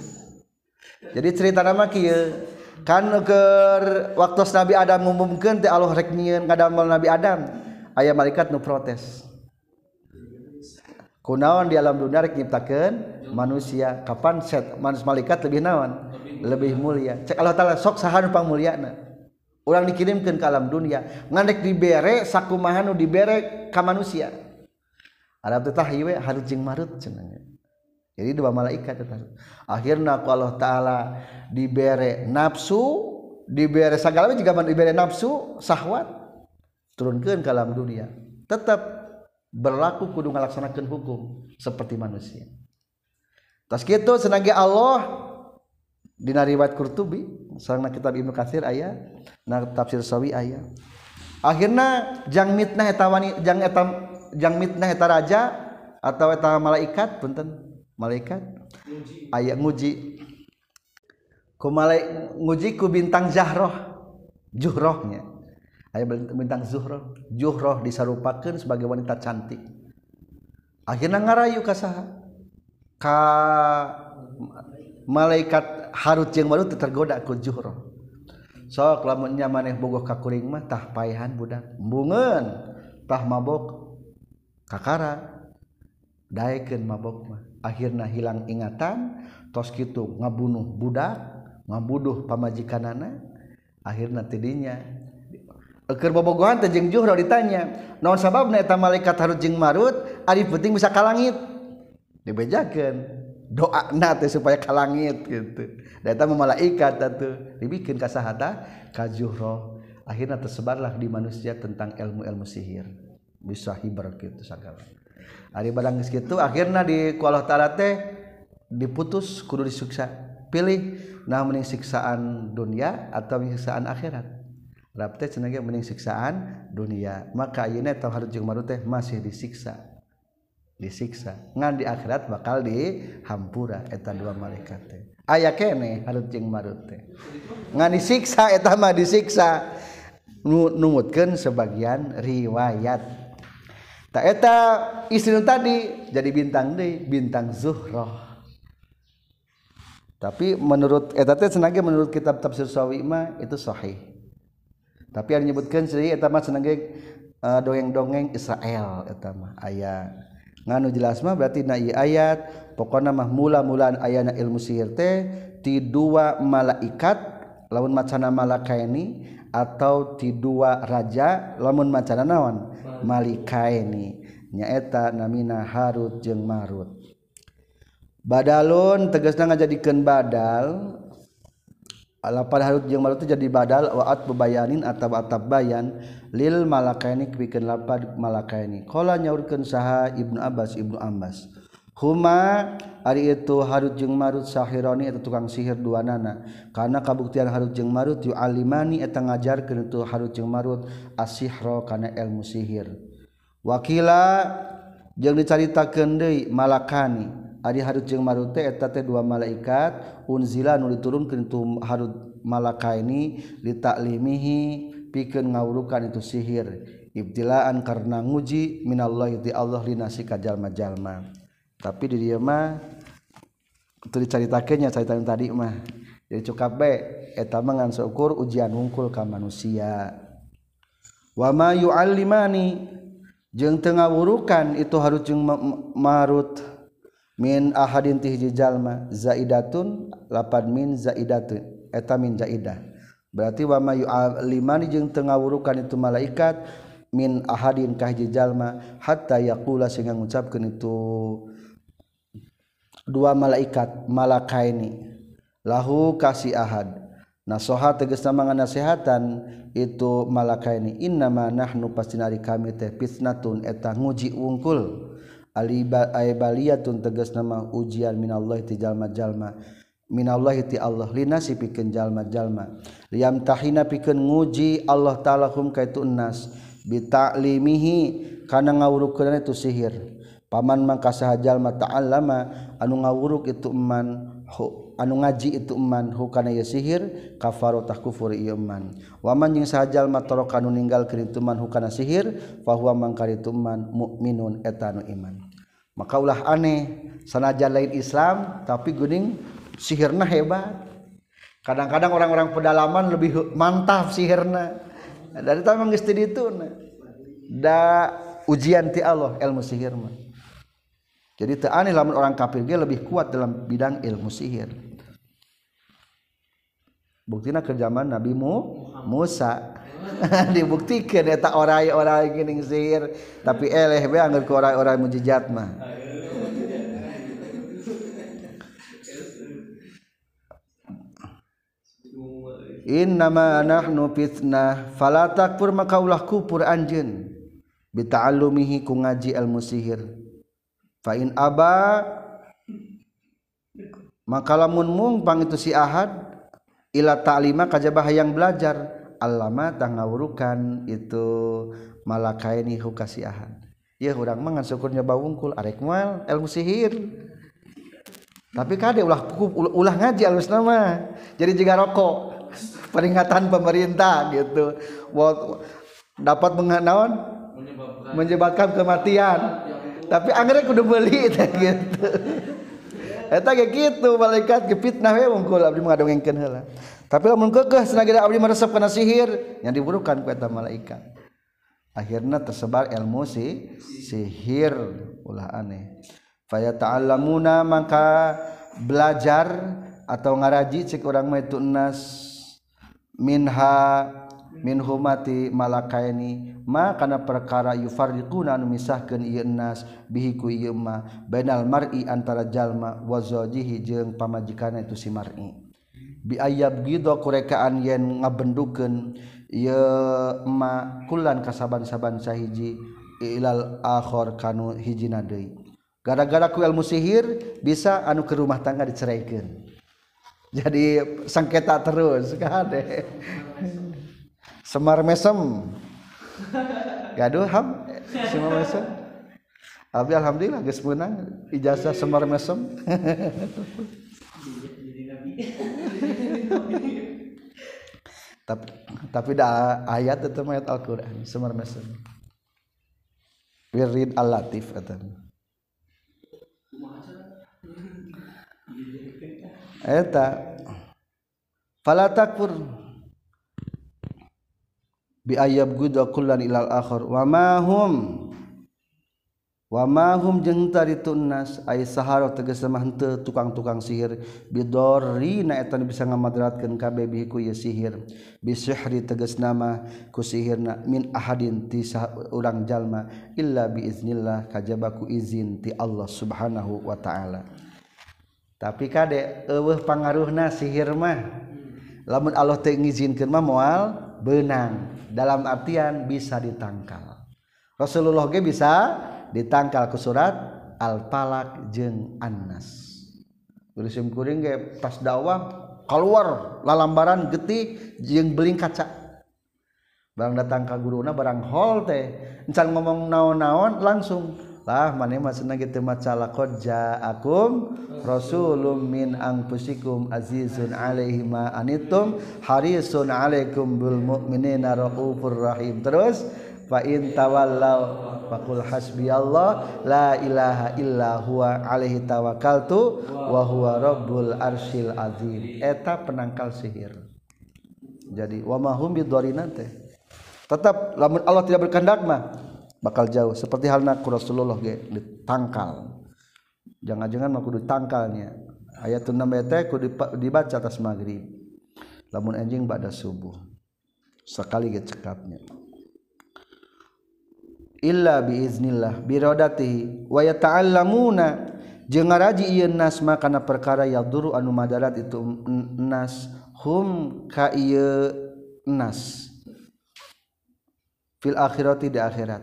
Jadi cerita nama kieu kan ke waktu Nabi Adam ngumumkeun teh Allah rek nyieun ngadamel Nabi Adam aya malaikat nu protes. Kunaon di alam dunia rek nyiptakeun manusia? Kapan set manusia malaikat lebih naon? Lebih mulia. Cek Allah taala sok saha nu pangmulyana orang dikirimkan ke alam dunia. Ngandek dibere sakumaha nu dibere ka manusia. Arab teh tah ieu harut marut cenah. Jadi dua malaikat tetap. Akhirnya ku Allah taala dibere nafsu dibere segala juga dibere nafsu sahwat turunkan ke alam dunia. Tetap berlaku kudu ngalaksanakan hukum seperti manusia. Tas kitu senangnya Allah Dina riwayat Qurtubi sareng kitab Ibnu Katsir aya na tafsir Sawi aya. Akhirna jang mitnah eta wani jang eta jang mitnah eta raja atau eta malaikat punten malaikat? Aya nguji. Ku malaik nguji ku bintang Zahroh Juhrohnya aya bintang Zuhroh Juhroh disarupakeun sebagai wanita cantik. Akhirna ngarayu ka saha? Ka malaikat harut jeung baru tergoda ku juhro. Sok lamunnya maneh bogoh ka kuring mah tah paehan budak. Bungeun tah mabok kakara. Daekeun mabok mah. Akhirna hilang ingatan tos kitu ngabunuh budak ngabuduh pamajikanana. Akhirna tidinya keur bobogohan teh jeung zuhur ditanya naon sababna eta malaikat harut jeung marut? Ari penting bisa ka langit dibejakeun. Doa nate supaya ke langit gitu. Data malaikat tuh dibikin kasahata kajuhro. Akhirnya tersebarlah di manusia tentang ilmu-ilmu sihir. Bisa hibar gitu segala. Hari barang gitu akhirnya di kuala ta'ala teh diputus kudu disiksa pilih. Nah mending siksaan dunia atau siksaan akhirat. Rapte cenah mending siksaan dunia. Maka ayeuna tau harus teh masih disiksa disiksa. Ngan di akhirat bakal di hampura eta dua malaikat teh. Aya kene harut jeung marut teh. Ngan disiksa eta mah disiksa. Numutkeun sebagian riwayat. Taketa istri tadi jadi bintang deh bintang zuhroh. Tapi menurut eta teh senage menurut kitab tafsir Sawima itu sahih. Tapi yang menyebutkan sih eta mah uh, dongeng-dongeng Israel eta mah. Aya nganu jelas mah berarti na ayat. Pokona mah mula-mulaan ayana ilmu sihir teh ti dua malaikat lamun macana malakaini atau ti dua raja lamun macana naon? Malikaini nyaeta namina harut jeung marut. Badalun tegasna ngajadikeun badal Alapar harut jeung malut jadi badal waat bebayanin atau atab bayan lil malakaini bikin lapad malakaini. kola nyaurkeun saha Ibnu Abbas Ibnu Abbas. Huma ari itu harut jeung marut sahironi eta tukang sihir dua nana. Karena kabuktian harut jeung marut yu alimani eta ngajarkeun itu harut jeung marut asihro kana ilmu sihir. Wakila jeung dicaritakeun deui malakani Ari Harut jeung Marute eta teh dua malaikat unzila nu diturunkeun tu Harut malaka ini ditaklimihi pikeun ngawurukan itu sihir. Ibtilaan karena nguji minallahi ti Allah linasi ka jalma-jalma tapi di dieu mah teu dicaritakeun nya carita tadi mah. Jadi cukup bae eta mah ngan syukur ujian wungkul ka manusia. Wa ma yu'allimani jeung teu ngawurukan itu harut jeung marut ma min ahadin ti hiji jalma zaidatun lapan min zaidatun eta min zaidah. Berarti wa ma yu'alimani jeung teu ngawurukan itu malaikat min ahadin ka hiji jalma hatta yaqula sehingga ngucapkeun itu. Dua malaikat malakaini lahu kasih ahad. Nasoha tegas nama nasehatan itu malakaini. Innama nahnu pasti nari kami teh fitnatun eta nguji wungkul. Alibaliyatun tegas nama ujian minallah ti jalma-jalma. Minallahi ti Allah. Linasi pikeun jalma-jalma. Liam tahina pikeun nguji Allah taala hum ka itu nas bitaklimihi kana ngawurukeun itu sihir. Paman mangka jalma ta'allama anu ngawuruk itu eman. Hu anu ngaji ituman hukana ya sihir kafartakufurman waman yang sahjallma anu meninggal keituman hukana sihir bahwa mangkar ituman mukminun etanu iman. Makaulah aneh sanaja lain Islam tapi guning sihirna hebat. Kadang-kadang orang-orang pedalaman lebih mantap sihirna. Dari itu memang istri itu da ujian ti Allah ilmu sihir mah. Jadi tak aneh lamun orang kafir dia lebih kuat dalam bidang ilmu sihir buktinya ke zaman Nabi Musa. Dibuktikan eta orang-orang gini sihir tapi eleh be anggar ke orang-orang mujizat mah. Innama nahnu fitnah fala takfur maka ulah kupur anjeun. Bita'allumihi ku ngaji ilmu sihir. Fa in aba maka lamun mungpang itu si ahad ila ta'lima kajabah hayang belajar. Allama tangawurukan itu malakaini hukasiahan ya urang mangan syukurnya bawungkul arek moal ilmu sihir. Tapi kade ulah ulah ngaji alus nama jadi jika rokok peringatan pemerintah gitu. Dapat mengenaon menyebabkan kematian. tapi anggrek udah beli gitu. Eta kayak gitu malaikat fitnah we wungkul abdi mengadongengkeun heula. Tapi lamun kekeh senageda abdi meresep kana sihir yang diburukan ku eta malaikat. Akhirnya tersebar ilmu si sihir ulah aneh. Faya ta'allamuna maka belajar atau ngaraji cek orang mah nas minha min humati malakaini ma kana perkara yufarriquna anu misahkeun ieu nas bihi ku ieu ma bainal mar'i antara jalma wa zawjihi jeung pamajikanna itu si mar'i. Bi ayab gido kurekaan yen ngabendukeun ieu ma kulan kasaban-saban sahiji ilal akhir kanu hijina deui. Gara-gara ku ilmu sihir bisa anu ke rumah tangga diceraikan. Jadi sengketa terus kadeh semar mesem. Gaduh ham. Semar mesem. Abi alhamdulillah geus meunang. Ijazah semar mesem. Tapi tapi dah ayat itu ayat Al-Qur'an semar mesem. Firid al-latif eta. Fala takfur biayab gudakulan ilal akhir wamahum wamahum jeung tari tunas ay saharo tegas mah henteu tukang-tukang sihir. Bidorri na eta bisa ngamadratkeun kabeh bihi ku ye sihir. Bisihri tegas nama ku sihirna min ahadin ti urang jalma. Illa biiznillah kajaba ku izin ti Allah subhanahu wa taala. Tapi kade eueuh pangaruhna sihir mah. Lamun Allah teu ngizinkeun mah moal benang dalam artian bisa ditangkal Rasulullah ge bisa ditangkal ke surat Al-Falaq jeung An-Nas. Kuring ge pas dakwah keluar lalambaran getih jeung beling kaca. Barang datang ka guruna barang hol teh encan ngomong naon-naon langsung lah manema cenah kitu maca laqad ja'akum rasulun min anfusikum azizun alaihi ma anittum harisun alaikum bil mu'minina raufur rahim. Terus fa in tawallaw faqul hasbiyallah la ilaha illa huwa alaihi tawakkaltu wa huwa rabbul arsyil azim. Eta penangkal sihir. Jadi wa mahum bidzarina teh. Tetap lamun Allah tidak berkehendak mah bakal jauh. Seperti halnya ku Rasulullah ge ditangkal. Jangan-jangan mah kudu tangkalnya ayat 6 teh kudu dibaca atas maghrib. Lamun anjing pada subuh. Sekali ge cekapnya. Illa biiznillah birodatihi wa yata'allamuna. Jeung ngaraji ieu nas kana perkara yaduru anu madarat itu nas. Hum ka ieu nas. fil akhirati di akhirat.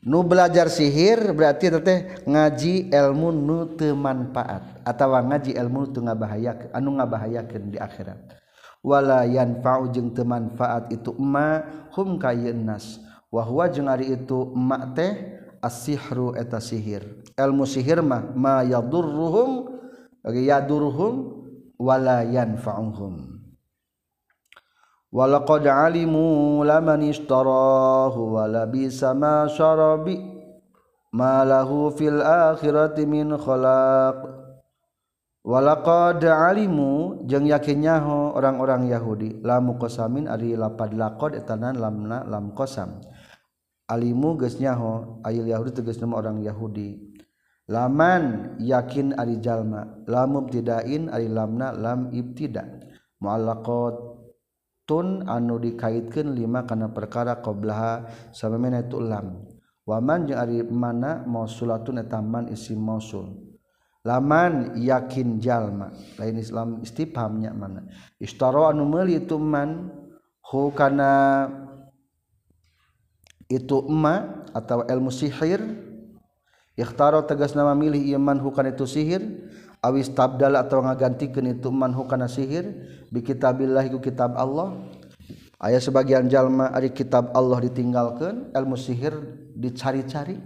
Nu belajar sihir berarti teteh ngaji ilmu nu teu manfaat atawa ngaji ilmu teu ngabahayakeun anu ngabahayakeun di akhirat. Wala yanfa'u jeung teu manfaat itu ma hum kayeun nas. Wa huwa jeung ari itu ma teh as-sihru eta sihir. Ilmu sihir mah ma yadurruhum yadurruhum wala yanfa'uhum. Walaqad alimu laman ishtarahu wala bisa ma syarabi ma lahu fil akhirati min khalaq. Walaqad alimu jeung yakin nyaho orang-orang Yahudi lamu qasamin ari lapad laqad etanan lamna lam qasam. Alimu geusnyaho ayil Yahudi tegas nama orang Yahudi. Laman yakin ari jalma lam mubtidain ari lamna lam ibtida tun anu dikaitkan lima karena perkara qoblaha samamina itu lam waman jeung ari mana mausulatun etaman isi mausul. Laman yakin jalma. Lain Islam istifhamnya mana. Istaro anu meuli itu man hu kana itu emma atau ilmu sihir ikhtaro tegas nama milih iman hu kana itu sihir awis tabdala atau ngagantikeun itu man hukana sihir bi kitabillah ku kitab Allah. Aya sebagian jalma ari kitab Allah ditinggalkeun ilmu sihir dicari-cari.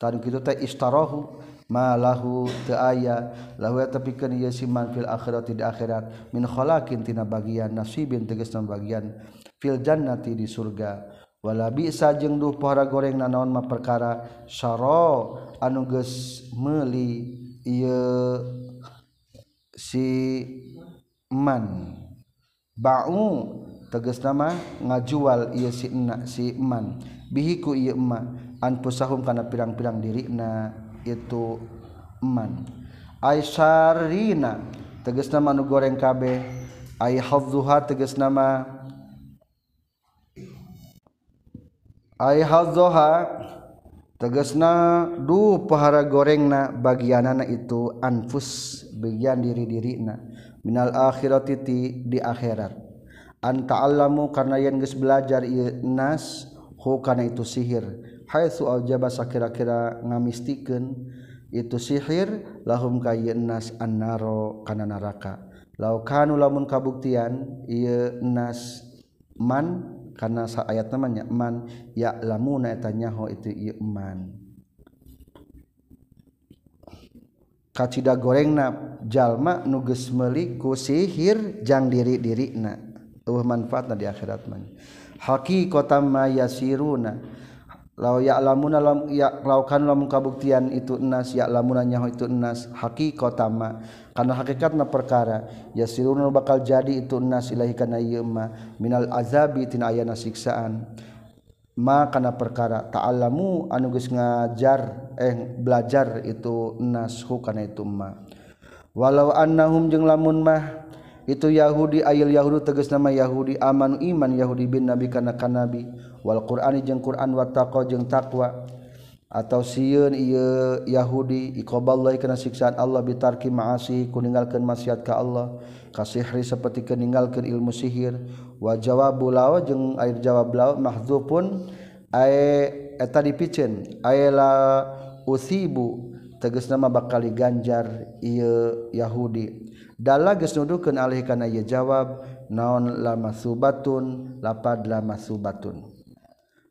Tadi kitu teh istarahu ma lahu teu aya lahu tapikeun ieu si man fil akhirat di akhirat min khalaqin tina bagian nasibin tegasna bagian fil jannati di surga. Wala bisa jeung duh pohara goreng nanaon mah perkara syara anu geus meuli ieu si man. Ba'u tegas nama ngajual ieu si enna si man. Bihi ku ieu ma anfusahum kana pirang-pirang dirina itu man. Aisyarina tegas nama nu goreng kabeh. Ai hadzuha tegas nama. Ai hadzuha tegesna du pahara gorengna bagianana itu anfus bagian diri-dirina minal akhirati titi di akhirat. Anta allamu karena yen geus belajar ieu nas hu kana itu sihir. Hai aljaba sakira-kira ngamistikan itu sihir lahum kay nas annaro kana neraka laukanu lamun kabuktian ieu nas man karena sa ayat namanya man ya lamuna etanyaho itu iman kacida gorengna jalma nuges meliku sihir jang diri diri na uh manfaatna di akhirat man haki ma mayasiruna la ya lamun laukan lamun kabuktian itu enas ya lamunannya itu enas haki kotama karena hakikatna perkara ya sirun bakal jadi itu enas ilahi kana yema minal azabi tina ayana siksaan. Ma kana perkara ta'alamu anu geus ngajar eh belajar itu enas hu kana itu ma walau annahum jeung lamun mah itu Yahudi ayil Yahudi tegas nama Yahudi amanu iman Yahudi bin nabi kana kanabi. nabi wal Qurani jeung Quran wattaqo jeung takwa atau siun ieu Yahudi iqaballah kana siksaan Allah bitarki ma'asi ku ninggalkeun maksiat ka Allah. Kasihri seperti keninggalkeun ilmu sihir. Wa jawabu law jeung air jawab law mahdzufun ae eta dipiceun ae la usibu tegas nama bakal ganjar ieu Yahudi. Dalla geus nuduhkeun alih kana ieu jawab naon lama subatun lapad lama subatun.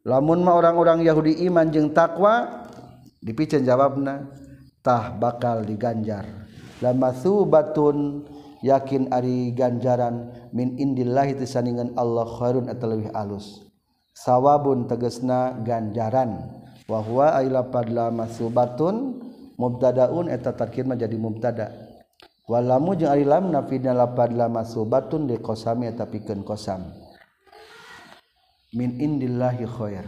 lamunmah orang-orang Yahudi iman jeung takwa dipicen jawabnatah bakal diganjar. Lama subatun yakin Ari ganjaran min Indillahi tisaningan Allah khairun atau lebih alus. Sawabun tegesna ganjaran. Wahwa lama subatun mubtadaun eta tarkir menjadi mubtada. Walamu jeung ari lam nafidna lapad lama subatun di kosami eta pikeun kosam min indillahi khair.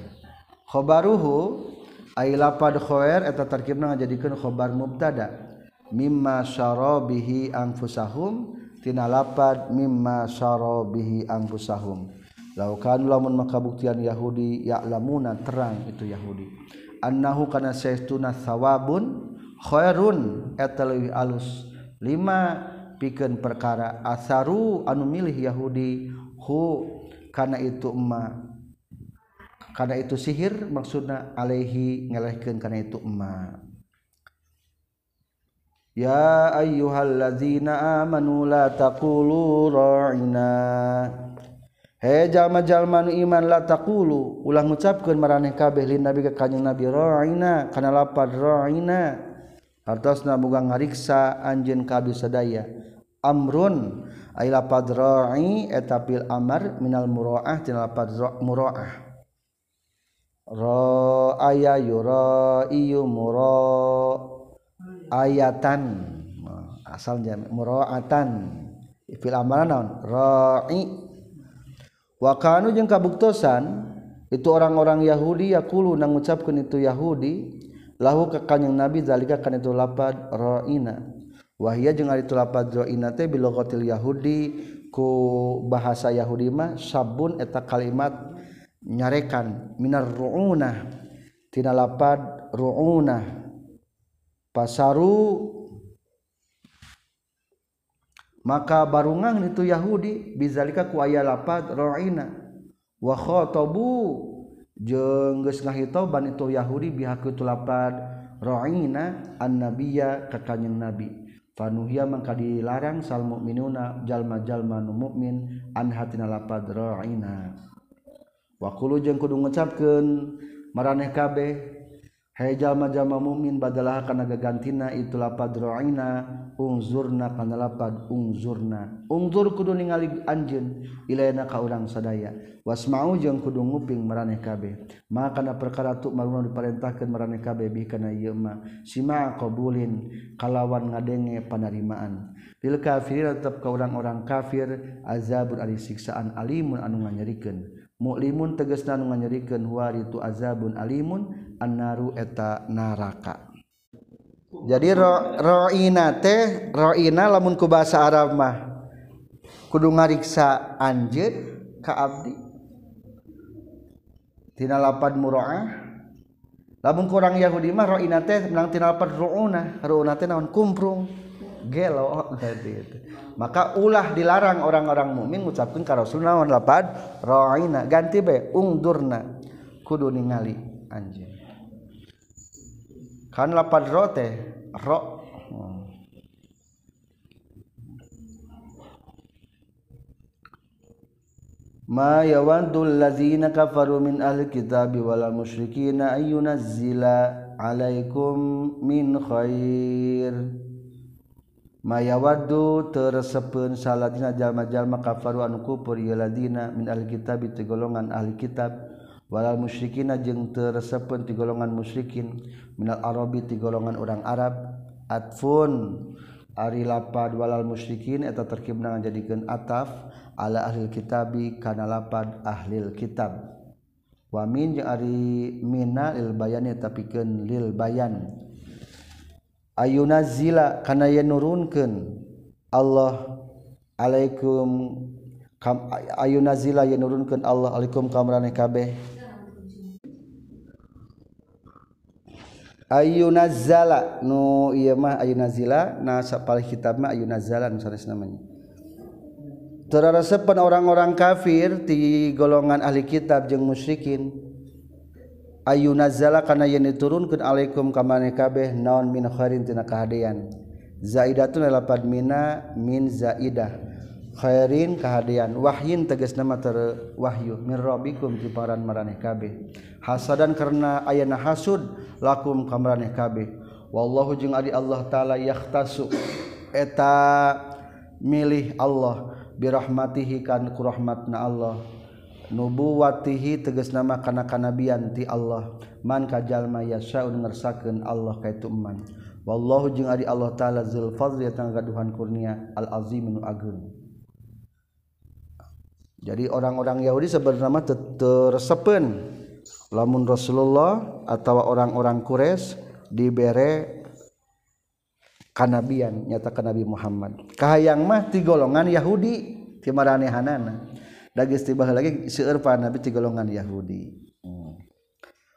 Khabaruhu ay lapad khair eta tarkibna ngajadikeun khabar mubtada. Mimma syarabihi anfusahum tina lapad mimma syarabihi anfusahum. Laukan lamun maka buktian yahudi ya'lamuna terang itu yahudi. Annahu kana saistuna thawabun khairun eta leuwih alus. Lima pikeun perkara asaru anu milih yahudi hu kana itu emma karena itu sihir maksudna Alaihi ngelehkan karena itu emma ya ayyuhalladzina amanu la taqulu ra'ina. He jalma-jalma iman la taqulu. Ulah ngucapkan maraneh kabeh lin nabi ka kanyang nabi ra'ina kana lapad ra'ina. Hartosna muga ngariksa anjeun kabeh sadaya. Amrun ay lapad ra'i eta amar minal muraah tina lapad muraah ro aya yura iyu muro ayatan asal jami muraatan fil amalan naon? Ra'i. Wa kanu jeung kabuktosan itu orang-orang Yahudi yaqulu ngucapkeun itu Yahudi lahu ka kanjing Nabi zalika kana itu lapad ra'ina. Wahia jeung ari itu lapad ra'ina teh bilogatil Yahudi ku bahasa Yahudi mah sabun eta kalimat nyarekan minar ru'una tina lapad ru'una pasaru maka barungang itu Yahudi bizalika ku aya lapad ruina. Wa khatabu jeung geus ngahitoban itu Yahudi bihak itu lapad ruina annabiyya ka kanjing nabi. Fanuhia mangka dilarang sal mukminuna jalma-jalma nu mukmin an hatina lapad ruina. wakulu jeung kudu ngucapkeun maraneh kabeh. Hay jalma-jalma mukmin badalah kana gagantina itu lapad ro'ina ungzurna kana lapad ungzurna. Ungzur kudu ningali anjeun ilaina ka urang sadaya. Wasma'u jeung kudu nguping maraneh kabeh. Maka kana perkara tu maruna diparentahkeun maraneh kabeh bi kana ieu ma. Sima qabulin kalawan ngadenge panerimaan. Lil kafirin tetep ka urang-urang kafir azabun ari siksaan alimun anu nganyerikeun muklimun tegesna nu nganyerikeun huari tu azabun alimun annaru eta naraka. Jadi ro, roina teh roina lamun ku bahasa Arab mah kudu ngariksa anjeun ka abdi. Tina lapan muraah lamun kurang Yahudi mah roina teh menang tina lapan ruuna. Ruuna teh naon kumprung. Gelo maka ulah dilarang orang-orang mukmin ngucapkeun ka Rasul naon lapad ra'ina. Ganti be ungdurna. Kudu ningali anjeun. Kan lapad ro teh ro. Ma yawadul ladzina kafaru min ahli kitabi wal musyrikin ayunazzila alaikum min khair mayawadu tersepun saladina jalma-jalma kafaru anu kufur ladina min ahli kitab golongan ahli kitab. Walal musyrikina jeung teresepeun ti golongan musyrikin minal arabi ti golongan orang Arab. Atfun ari lapad walal musyrikin eta terkibna ngajadikeun ataf ala ahli kitabi kana lapad ahli kitab. Wa min jeung ari mina lil bayani tapikeun lil bayan. Ayuna zila kana yen nurunkeun Allah alaikum kam ayuna zila yen nurunkeun Allah alaikum kamrane kabeh. Ayuna zala nu ieu mah ayuna zila na sapal kitab mah ayuna zala nu sanes namanya. Terarasepan orang-orang kafir di golongan ahli kitab jeung musyrikin. ayunazala kana yen diturunkeun alaikum ka maneh kabeh naon min khairin tina kahadean zaidatun lapad mina min zaidah. Khairin kahadean wahyin tegas nama ter wahyu. Min rabbikum ti paran maraneh kabeh. Hasadan karena ayana hasud lakum ka kabeh. Wallahu jeung ari Allah taala yahtasu eta milih Allah. Birahmatihi kan kurahmatna Allah. nubuwatihi teges nama kana kanabian ti Allah. Man kajalma yasyaun ngersakeun Allah kaitu man wallahu jeung ari Allah taala zul fadli tangga kurnia al azim nu agung jadi orang-orang Yahudi sebenarnya tersepen lamun Rasulullah atau orang-orang Quraisy dibere kanabian nyata Nabi Muhammad. Kahayang mah ti golongan Yahudi ti maranehanana. Da geus tibah lagi seueur nabi ti golongan Yahudi. Hmm.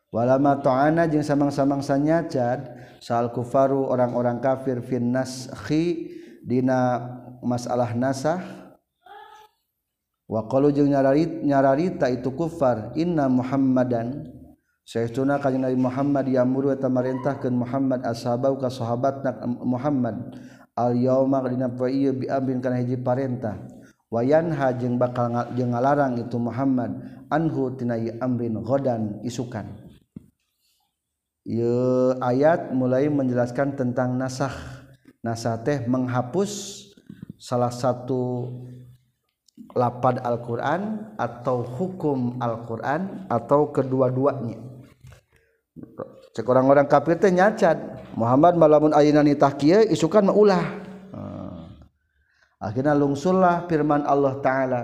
walama ta'ana jeung samang-samang sanyacad sal kufaru orang-orang kafir fin naskhi dina masalah nasah. Wa qalu jeung nyararita itu kufar inna muhammadan. Sayyiduna kanjeng Nabi Muhammad yamuru eta marintahkeun Muhammad ashabau ka sahabatna Muhammad. Al yauma dina poe ieu bi amrin kana hiji parentah wayanha jeung bakal jeung ngalarang itu Muhammad anhu tina amrin ghadan isukan. Ye ayat mulai menjelaskan tentang nasah nasah teh menghapus salah satu lapad Al-Quran atau hukum Al-Quran atau kedua-duanya. Cek orang-orang kafir teh nyacat Muhammad malamun ayinani tahkiyah isukan maulah akhirnya lungsullah firman Allah taala.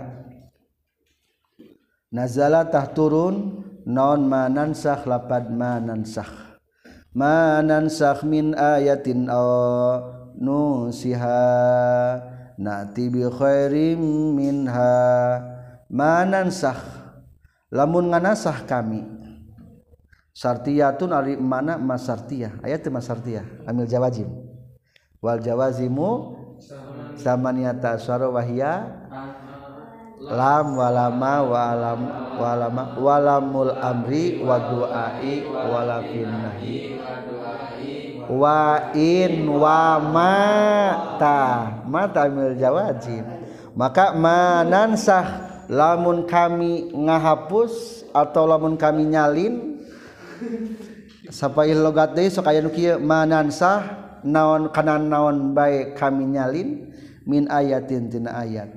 Nazalatah turun non manansakh lapad manansakh manansakh min ayatin aw nusiha. Nati bi khairim minha. Manansakh lamun nganasah kami. Sartiyatun ari mana masartiyah ayat masartiyah amil jawazim. Wal jawazimu samaniyata asyara wahya lam walama walam walama walamul amri wa duai wala finnahi wa in wa mata mata amil jawazim maka manansah lamun kami ngahapus atau lamun kami nyalin Sapail logat deui sok aya nu kieu manansah naon kana naon bae kami nyalin min ayatin tina ayat.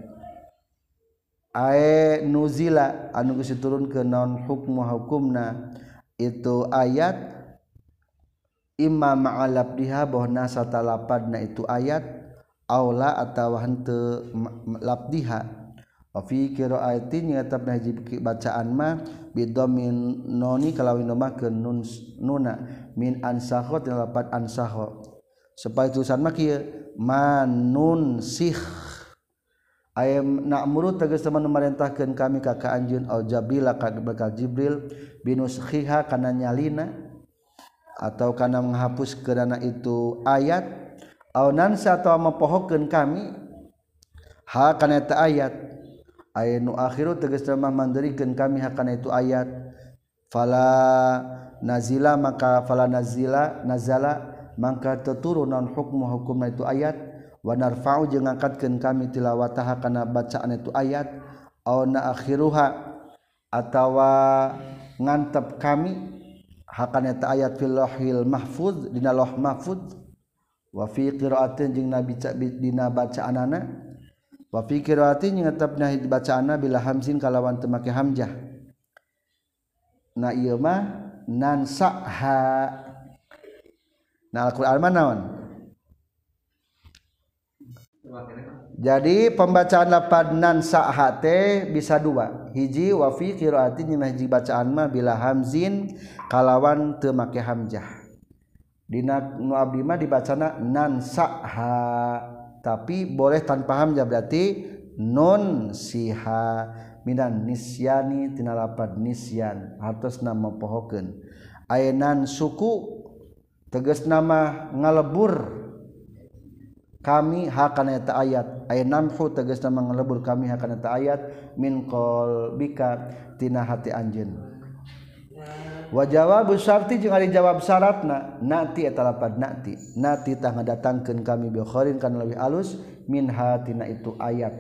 Ae nuzila anu geus diturunkeun ke naon hukmu hukumna itu ayat imma ma'alab diha bahna satalapadna itu ayat aula atawa henteu labdiha wa fi qiraatin nyatab najib bacaan ma bidomin noni kalawin mah ke nun nuna min ansakho tilapat ansakho supaya tulisan mah kieu manun sih ayam na'muru tegas teman memerintahkan kami ka kaanjeun al jabila ka bakal jibril binushiha kana nyalina atau kana menghapus kerana itu ayat. Au nansa atau mempohokeun kami ha kana eta ayat. Aya nu akhiru tegas mah mandirikeun kami ha kana itu ayat. Fala nazila maka fala nazila nazala maka teturun non hukmu hukum itu ayat. Wanarfa'u jeung ngangkatkeun kami tilawataha kana bacaan itu ayat. Au na akhiruha atawa ngantep kami. Hakana eta ayat fil lahil mahfuz dina loh mahfuz. Wa fi qiraatin jeung nabi dina bacaanana. Wa fi qiraatin jeung tetepna bacaanna bila hamzin kalawan temake hamzah. Na ieu mah nansaha. nah Al-Quran mana naon jadi pembacaan lapadnan sa'hate bisa dua. Hiji wafi kiroati nyinah hiji bacaan mah bila hamzin kalawan temake hamjah dina nu abdi mah dibacana nan sa'ha tapi boleh tanpa hamzah berarti non siha. Minan nisyani tina lapad nisyan hartos nama pohokeun. Ainan suku teges nama ngalebur. Kami hakana eta ayat. Aya namhu teges nama ngalebur kami hakana eta ayat. Min qalbika tina hati anjeun. Wa jawabu syarti jeung ari jawab syaratna nati eta lapad nati. Nati tah ngadatangkeun kami bi khairin kana leuwih alus min hatina itu ayat.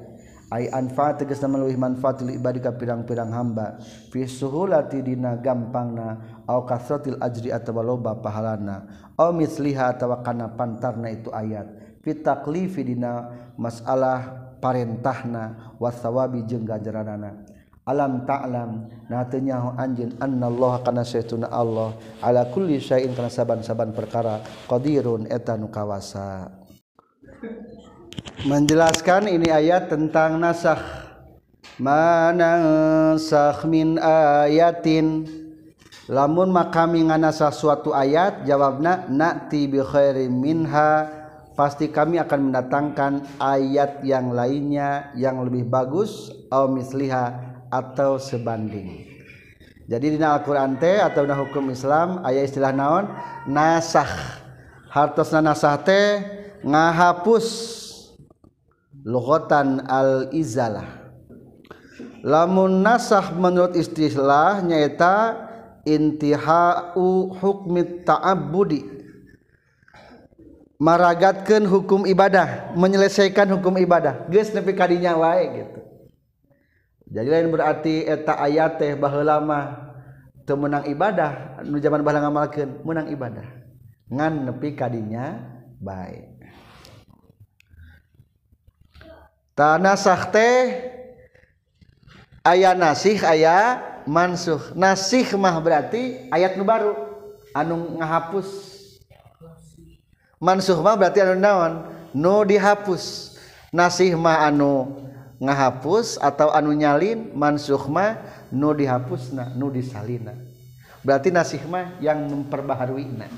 Ai anfa teges nama leuwih manfaat li ibadika pirang-pirang hamba. Fi suhulati dina gampangna au kasratil ajri atawa loba pahalana. Au misliha atawa kana pantarna itu ayat. Fi taklifi dina masalah parentahna wasawabi jeung ganjaranana alam ta'lam nah teu nyaho anjeun annallaha kana saytuna Allah. Ala kulli syai'in kana saban-saban perkara qadirun eta nu kawasa. Menjelaskan ini ayat tentang nasakh. Mana min ayatin lamun makami nganasah suatu ayat jawabna na'ti bi khairin minha. Pasti kami akan mendatangkan ayat yang lainnya yang lebih bagus atau misliha atau sebanding. Jadi di Al-Quran teh atau di hukum Islam ayat istilah naon? Nasah. Hartosna nasah teh ngahapus logotan al-izalah. Lamun nasah menurut istilah nyaita intihau hukmi ta'abbudi. Maragatkeun hukum ibadah menyelesaikan hukum ibadah. Geus nepi kadinya wae gitu. Jadi lain berarti eta ayat teh baheula mah teu menang ibadah nu zaman baheula ngamalkeun menang ibadah. Ngan nepi kadinya bae. Tanah sakte ayah nasih ayah mansuh nasih mah berarti ayat nu baru. Anu ngahapus. Mansuh mah berarti anu naon? Nu dihapus. Nasih mah anu ngahapus atau anu nyalin mansuh mah nu dihapusna nu disalina. Berarti nasih mah yang memperbaharui na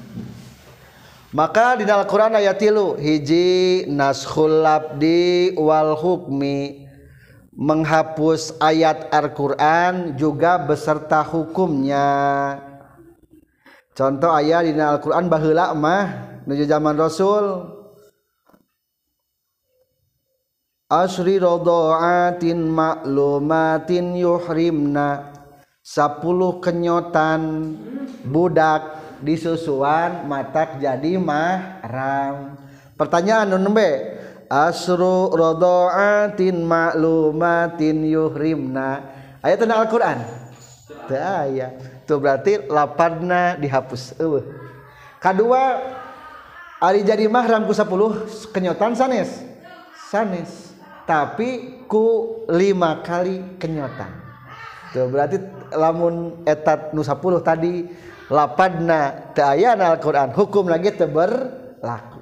maka di dalam Quran ayat tilu hiji naskhul labdi wal hukmi. Menghapus ayat Al-Quran juga beserta hukumnya. Contoh ayat di Al-Quran bahula mah menuju zaman Rasul asri rodoatin maklumatin yuhrimna sepuluh kenyotan budak disusuan matak jadi mahram. Pertanyaan nembe asru radha'atin ma'lumatin yuhrimna. Ayat tentang Al-Qur'an? Teu aya. Tuh berarti lapadna dihapus. Eueuh. Kadua ari jadi mahram ku 10 kenyotan sanes? Sanes. Tapi ku lima kali kenyotan. Tuh berarti lamun etat nu 10 tadi lapadna teu aya Al-Qur'an. Hukum lagi teu berlaku.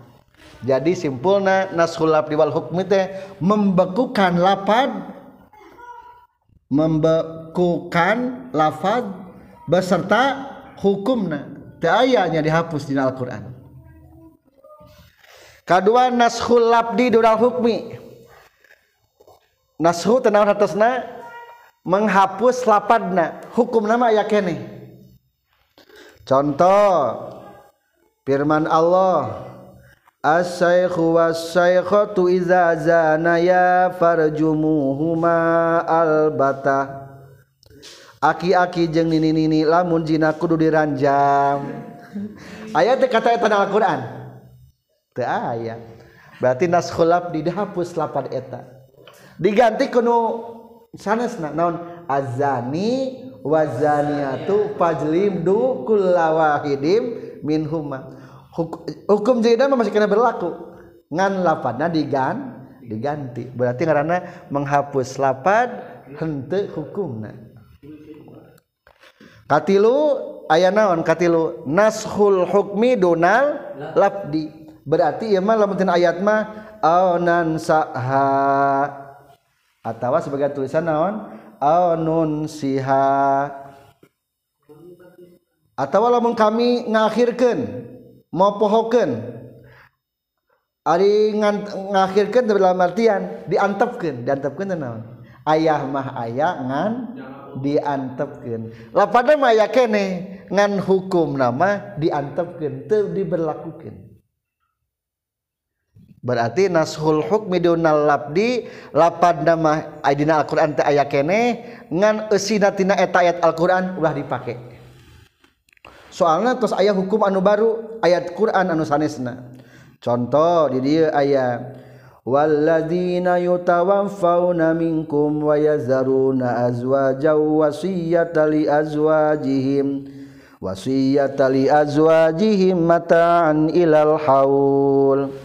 Jadi simpulna nashul labdi wal hukmi teh membekukan lapad membekukan lafad beserta hukumna ta'ayanya dihapus di Al-Quran. Kedua nashul labdi dural hukmi. Nashu tenang atasna? Menghapus lapadna hukum nama ayat kene. Contoh firman Allah as-saykhu was-saykhatu idza zanaya farjumuhuma albata. Aki-aki jeung nini-nini lamun zina kudu diranjam ayat kata eta dalam Al-Qur'an. Teu aya. Berarti naskhul di dihapus lapan eta. Diganti kuno sanesna naon? Azani wazaniatu fajlimdu kullawahidin minhuma hukum zina masih kena berlaku. Ngan lapadna digan diganti. Berarti karena menghapus lapad hente hukumna katilu aya naonkatilu nashul Hukmi Donald labdi. Berarti ya malah mungkin ayat mahnan sahawa sebagai tulisan naon? Siha. Atau walaupun kami ngakhirkan mau pohoken Ari ngakhirkan dalam artian diantepkan diantepkan naon? Ayah mah ayah ngan diantepkan lapada mah ayah kene ngan hukum nama diantepkan teu diberlakukan berarti nashul hukmi dunal labdi lapada mah aidina Al-Qur'an teh aya kene ngan eusina tina eta ayat Al-Qur'an ulah dipake. soalnya terus ayah hukum anu baru ayat Quran anu sanesna. Contoh di dia ayat walladzina yutawaffawna minkum wa yazaruna azwaja wasiyata li azwajihim wasiyata li azwajihim mata'an ilal haul.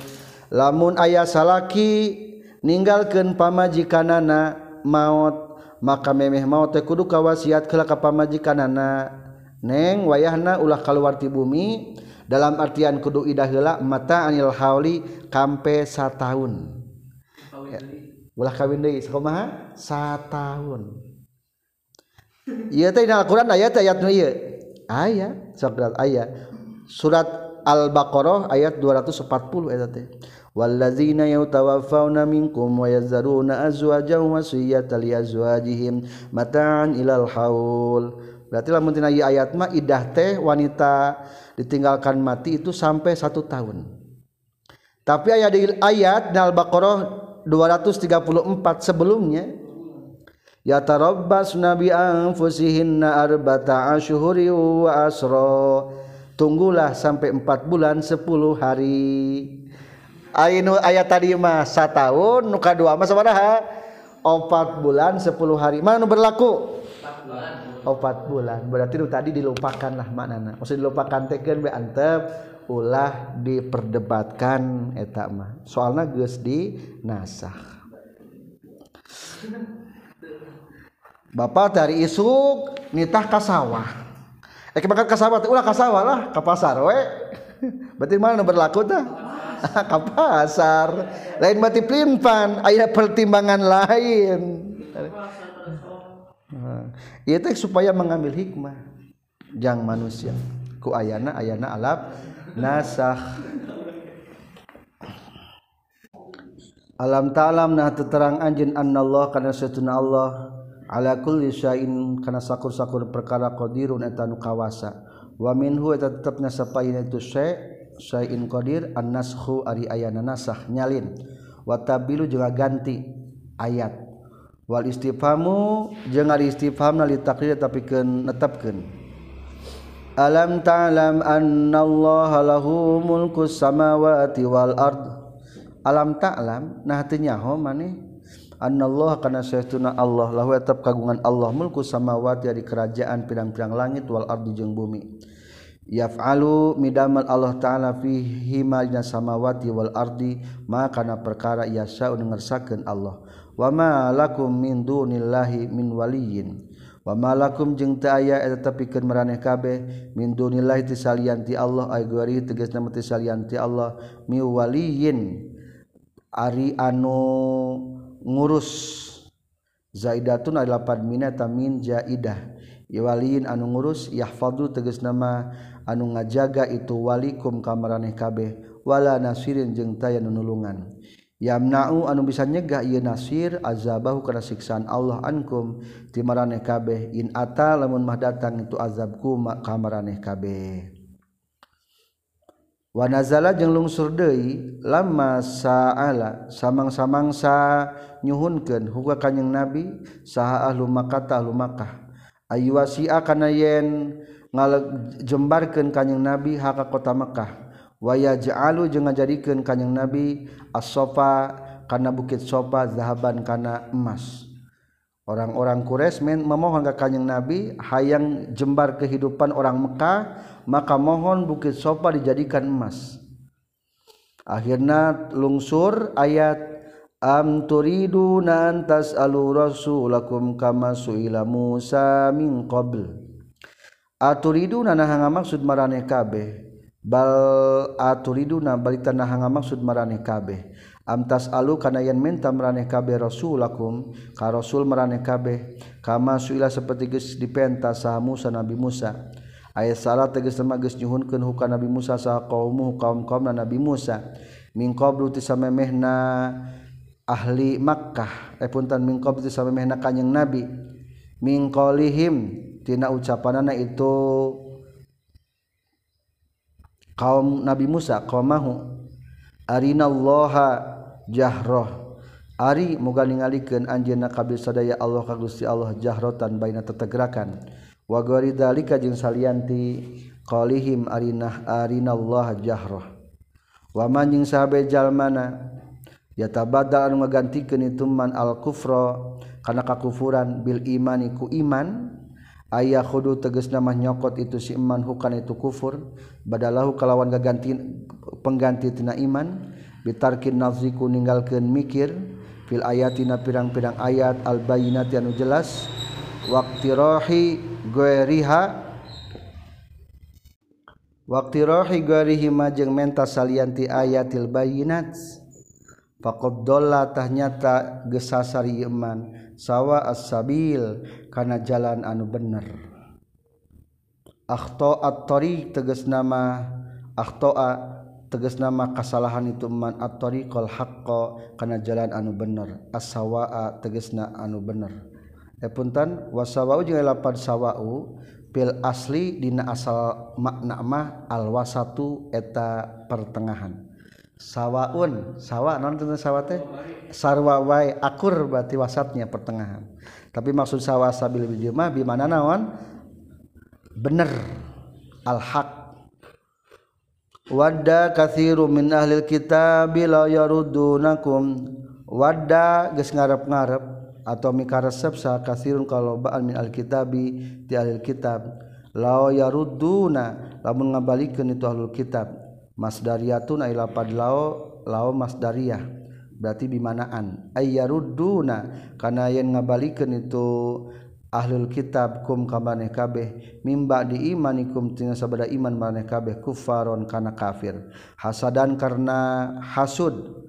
Lamun ayah salaki ninggalkeun pamajikanana maut maka memeh maut teh kudu kawasiat ka pamajikanana. Neng wayahna ulah kaluar ti bumi dalam artian kudu idah heula mata anil hauli kampe satahun ulah kawin deui sakumaha satahun ieu teh dina Al-Qur'an ayat ayat nu ieu. Aya surat ayat surat Al-Baqarah ayat 240 eta teh. Minkum wa yazaruna azwajan wasiyatan li azwajihim mata'an ilal haul berarti lamun tina ayat mah idah teh wanita ditinggalkan mati itu sampai satu tahun. Tapi ayat di ayat Al-Baqarah 234 sebelumnya ya tarabbas nabi anfusihinna arbata asyhuri wa asra. Tunggulah sampai empat bulan sepuluh hari. Ainu ayat tadi mah setahun nuka dua mah sabaraha. Empat bulan sepuluh hari. Mana berlaku opat bulan. Berarti itu tadi dilupakan lah maknana maksud dilupakan teken be antep ulah diperdebatkan eta mah. Soalna geus di nasah Bapak dari isuk nitah ka sawah. Eh bakal ka sawah ulah ka sawah lah ka pasar we. Berarti mana berlaku tah ka pasar. Lain berarti pelimpan aya pertimbangan lain Ia teh supaya mengambil hikmah jang manusia. Ku ayana ayana alaf nasah. Alam ta'lam nah terang anjin annallah kana satuna Allah ala kulli syai'in kana sakur-sakur perkara qadirun eta nu kawasa. Wa minhu eta tetepna sapaina itu syai' syai'in qadir annashu ari ayana nasah nyalin. Wa tabilu juga ganti ayat wal istifamu jeung ari istifham li taqrir tapi keun netepkeun. Alam ta'lam annallaha lahu mulku samawati wal ard. Alam ta'lam nah teu nyaho maneh? Annallaha kana saytuna Allah lahu tetap kagungan Allah mulku samawati ari kerajaan pirang-pirang langit wal ard jeung bumi. Yaf'alu midamal Allah ta'ala fihi ma samawati wal ardi ma kana perkara yasa'u ngersakeun Allah. wama lakum min dunillahi min waliyin wama lakum jeung teu aya eta tepikeun maraneh kabeh min dunillahi ti salian ti Allah ay gari tegasna ti salian ti Allah mi waliyin ari anu ngurus zaidatun adalah minata min jaidah waliyin anu ngurus yahfadu tegas nama anu ngajaga itu walikum kamaraneh kabeh. Wala nasirin jeung taya nunulungan yamna'u anu bisa nyegah ieu nasir azabahu kana siksaan Allah ankum. Timaraneh kabeh in ata lamun mah datang itu azabku ka maraneh kabeh. Wa nazala jeung lungsur deui lamma sa'ala samang-samangsa nyuhunkeun huga kanjing nabi saha ahlu makkah ahlu makkah. Ayyuwasi kana yen ngalejembarkeun kanjing nabi haka kota makkah waya ja'alu jeung ngajadikeun kanjing Nabi as-sofa kana bukit sofa zahaban kana emas. Orang-orang Quraisy memohon ke kanjing Nabi hayang jembar kehidupan orang Mekah maka mohon bukit sofa dijadikan emas. Akhirnya lungsur ayat am turiduna an tas'alu rasulakum kama su'ila Musa min qabl. Aturiduna nah maksud marane kabeh. bal aturiduna balita tanah hanga maksud maraneh kabeh. Amtas alu kana yen minta maraneh kabeh rasulakum ka rasul maraneh kabeh. Kama suila seperti geus dipenta sa Musa Nabi Musa. Ayat salah tegas sama geus nyuhunkeun hukana Nabi Musa sa qaumuh kaum-kaumna Nabi Musa. Min qablu tisamemehna ahli Makkah. Eh punten min qablu tisamemehna kanjing Nabi. Min qalihim tina ucapanana itu kaum Nabi Musa qmahu Arinallaha jahroh. Ari muga ningalikeun anjeunna kabeh sadaya Allah ka Gusti Allah jahrotan baina tetegerakan wa gori dalika jeung salianti qalihim arinah arinallaha jahroh. Wa man jeung sahabe jalmana ya tabada anu ngagantikeun itu man al kufra kana kakufuran bil imani ku iman ayaah khudu teges nama nyokot itu si iman hukan itu kufur. Badalahu kalawan gaganti pengganti tina iman. Bitarkin nafziku ninggalkeun mikir. Fil ayatina pirang-pirang ayat al bayyinati anu jelas. Waqtirahi ghairiha waqtirahi ghairihi majeng menta salianti ayatil bayyinat faqad dalla tahnyata gesasari iman. Sawa as-sabil kana jalan anu bener. Akhto at-tariq tegas nama akhtoa tegas nama kasalahan itu man at-tariqal haqqo kana jalan anu bener. As-sawaa tegasna anu bener. E punten wasawau jeung lapan sawau pil asli dina asal makna mah al wasatu eta pertengahan. Sawaun sawa non tentang sawa teh? Sarwa wae akur berarti wasatnya pertengahan. Tapi maksud sawwa sabil bijmah di mana naon? Bener. Al-haq. Wadda kathiru min ahli kitab la yarudunakum wadda geus ngarep-ngarep atau mikaresep sa kathirun kalau ba'al min al-kitabi di ahli kitab. La yaruduna lamun ngabalikeun itu ahlul kitab. Masdariyatun ay lapad lao lao masdariyah berarti bimanaan ayyaruduna. Kana yen ngabalikeun itu ahlul kitab kum kamaneh kabeh. Mimba di imanikum tina sabada iman maneh kabeh. Kufaron kana kafir. Hasadan karena hasud.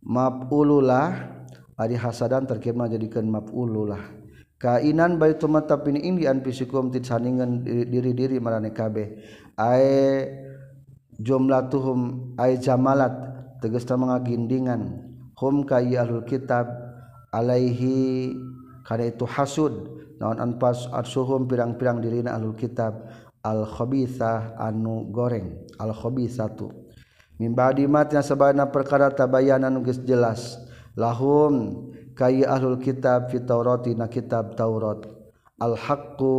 Maf'ululah. Ari hasadan terkema jadikeun maf'ululah. Kainan baitu mata pini indi an pisikum tit saningan diri-diri marane kabeh. Ae jumlah tuhum ay jamalat tegesna mangagindingan hum ka ahlul kitab alaihi karena itu hasud. Naon anpas arsuhum pirang-pirang dirina ahlul kitab? Al khabithah anu goreng al khabithatu mimbadi matnya sabana perkara tabayana nu geus jelas. Lahum kai ahlul kitab fi taurati na kitab taurat. Al haqqu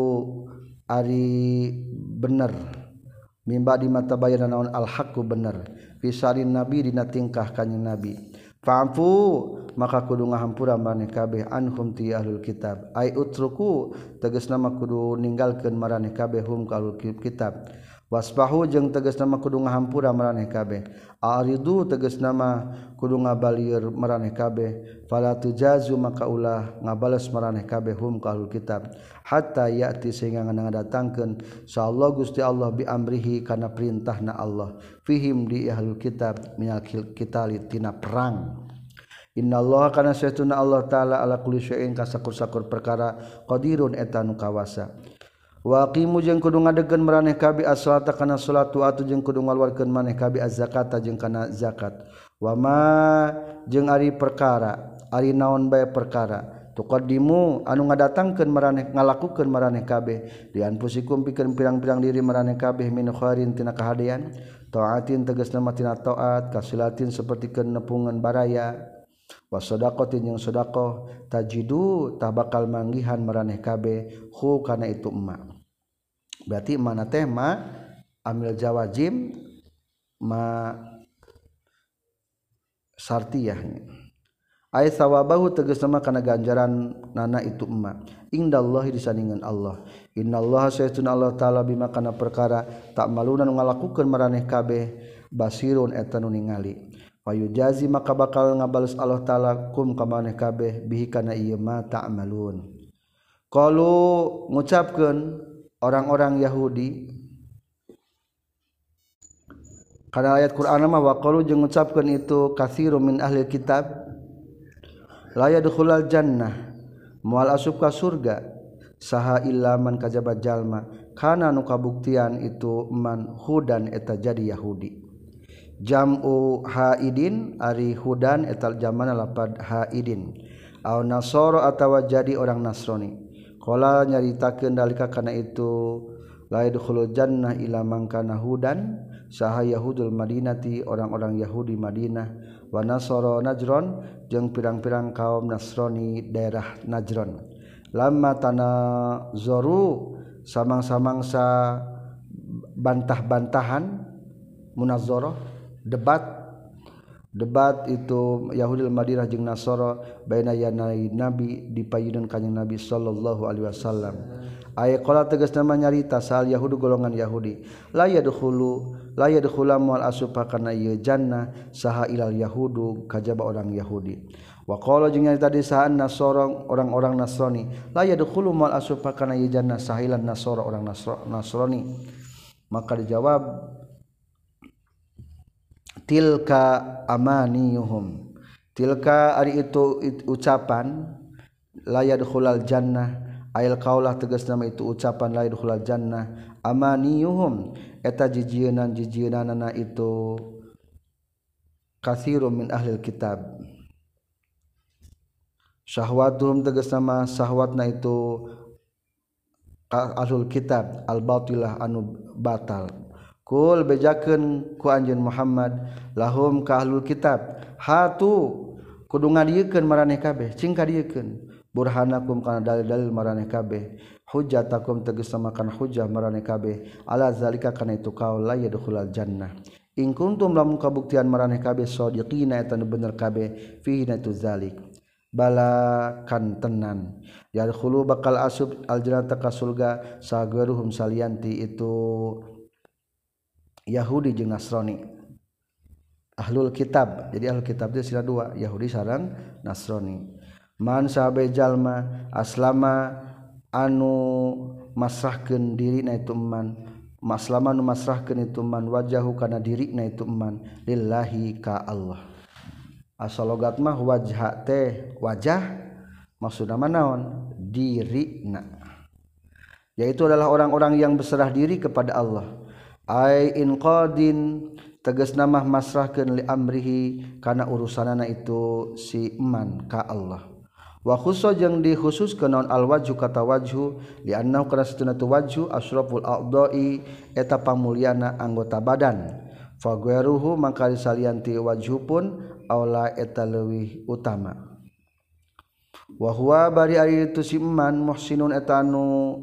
ari bener. Mimba di mata bayana naon al haqqu bener fisarin nabi dina tingkah kanjing nabi. Fampu maka kudu ngahampura maneh kabeh anhum ti ahlul kitab. Ai utruku tegas nama kudu ninggalkeun maraneh kabeh hum ka ahlul kitab. Wasbahu jeung tegas nama kudu ngahampura maraneh kabeh. Aridu tegas nama kudu ngabalieur maraneh kabeh. Fala tujazu maka ulah ngabales maraneh kabeh hum ka ahlul kitab. hatta yati sehingga datangkan Insyaallah Gusti Allah biamrihi karena perintah na Allah. Fihim di ahlul kitab minakil kita litina perang. Innallah karena sesuatu Allah taala ala kulli syai'in kasakur-sakur perkara qadirun eta nu kawasa. Waqimu jeung kudu ngadegkeun maraneh kabi as-salata kana salat wa atu jeung kudu ngaluarkeun maneh kabi az-zakata jeung kana zakat. Wa ma jeung ari perkara ari naon bae perkara. tuqaddimu anu ngadatangkeun maraneh ngalakukeun maraneh kabeh. Di anfusikum pikeun pirang-pirang diri maraneh kabeh min kharin tina kahadean. Taatin tegasna tina taat kasilatin saperti kenepungan baraya. Wasodakotin yang sedekah tajidu tabakal manggihan maraneh kabeh hu kana itu emak. Berarti mana tema amil jawajim ma sartiyahnya. aya sawabahu teges nama kana ganjaran nana itu emma. Indallahi disandingan Allah. Innallaha sayyidun Allah ta'ala bima kana perkara tak malunan ngalakukeun maraneh kabeh basirun eta nu ningali. Wayu jazi maka bakal ngabales Allah ta'ala kum ka maraneh kabeh bihi kana ieu ma ta'malun qalu ngucapkeun orang-orang Yahudi karena ayat Quran mah waqalu jeung ngucapkeun itu katsiru min ahli kitab. layakhulal Jannah mual asubka surga. Saha ilaman kajabat jalma kana nu kabuktian itu man hudan eta jadi Yahudi. Jamu haidin ari hudan etal jamana lapad haidin. Au nasoro atawa jadi orang nasrani qala nyaritakeun dalika kana itu la yadkhulul jannah illa man kana hudan. Saha yahudul madinati orang-orang yahudi madinah. Wa nasoro najron jeung pirang-pirang kaum Nasrani daerah Najron. Lama tanah zoru samang-samangsa bantah-bantahan munazoroh debat. Debat itu Yahudi Madinah jeung Nasoro baina yanai Nabi di payunan kanjeng Nabi sallallahu alaihi wasallam. Aykola tegas nama nyarita sal Yahudi golongan Yahudi la yadkhulu la dahula mual asupa karena ia jannah saha ilal Yahudu kajaba orang Yahudi. wa jeung nyarita di sahan nasorong orang-orang Nasrani la dahulu mual asupa karena ia jannah saha ilal nasoro orang Nasrani. Maka dijawab tilka amaniyuhum tilka ari itu, itu ucapan layad khulal jannah Ail kaulah tegas nama itu ucapan lain hula jannah. Amaniyuhum. Eta jijienan jijienan itu kathirum min ahli kitab. Syahwatuhum tegas nama syahwatna itu ahlul kitab al batilah anu batal. Kul bejakeun ku anjeun Muhammad lahum ka ahlul kitab hatu kudu ngadiekeun maraneh kabeh cing kadiekeun. burhanakum kana dalil-dalil marane kabeh. Hujjatakum tegas samakan hujjah marane kabeh. Ala zalika kana itu kaul la yadkhulul jannah. In kuntum lam kabuktian marane kabeh sadiqina eta bener kabeh fihi natu zalik. Bala kantenan yadkhulu bakal asub aljannata ka surga sagaruhum salianti itu Yahudi jeung Nasrani. Ahlul kitab. Jadi ahlul kitab itu sila dua Yahudi sarang Nasrani. man sahabe jalma aslama anu masrahkeun diri na ituman maslama nu masrahkeun itu man wajahu kana diri na ituman lillahi ka Allah. Asalogat mah wajah teh wajah maksudna nama naon? Diri na yaitu adalah orang-orang yang berserah diri kepada Allah. Ai inqadin tegas nama masrahkan li amrihi karena urusanana itu si iman ka Allah. wakhuso jeung dikhusus ke naon alwaju kata waju dianam kerastunatu waju asraful a'dha'i eta pamuliana anggota badan. Fagueruhu maka ti waju pun aula eta leuwih utama. Wahwa bari ari itu siman muhsinun etanu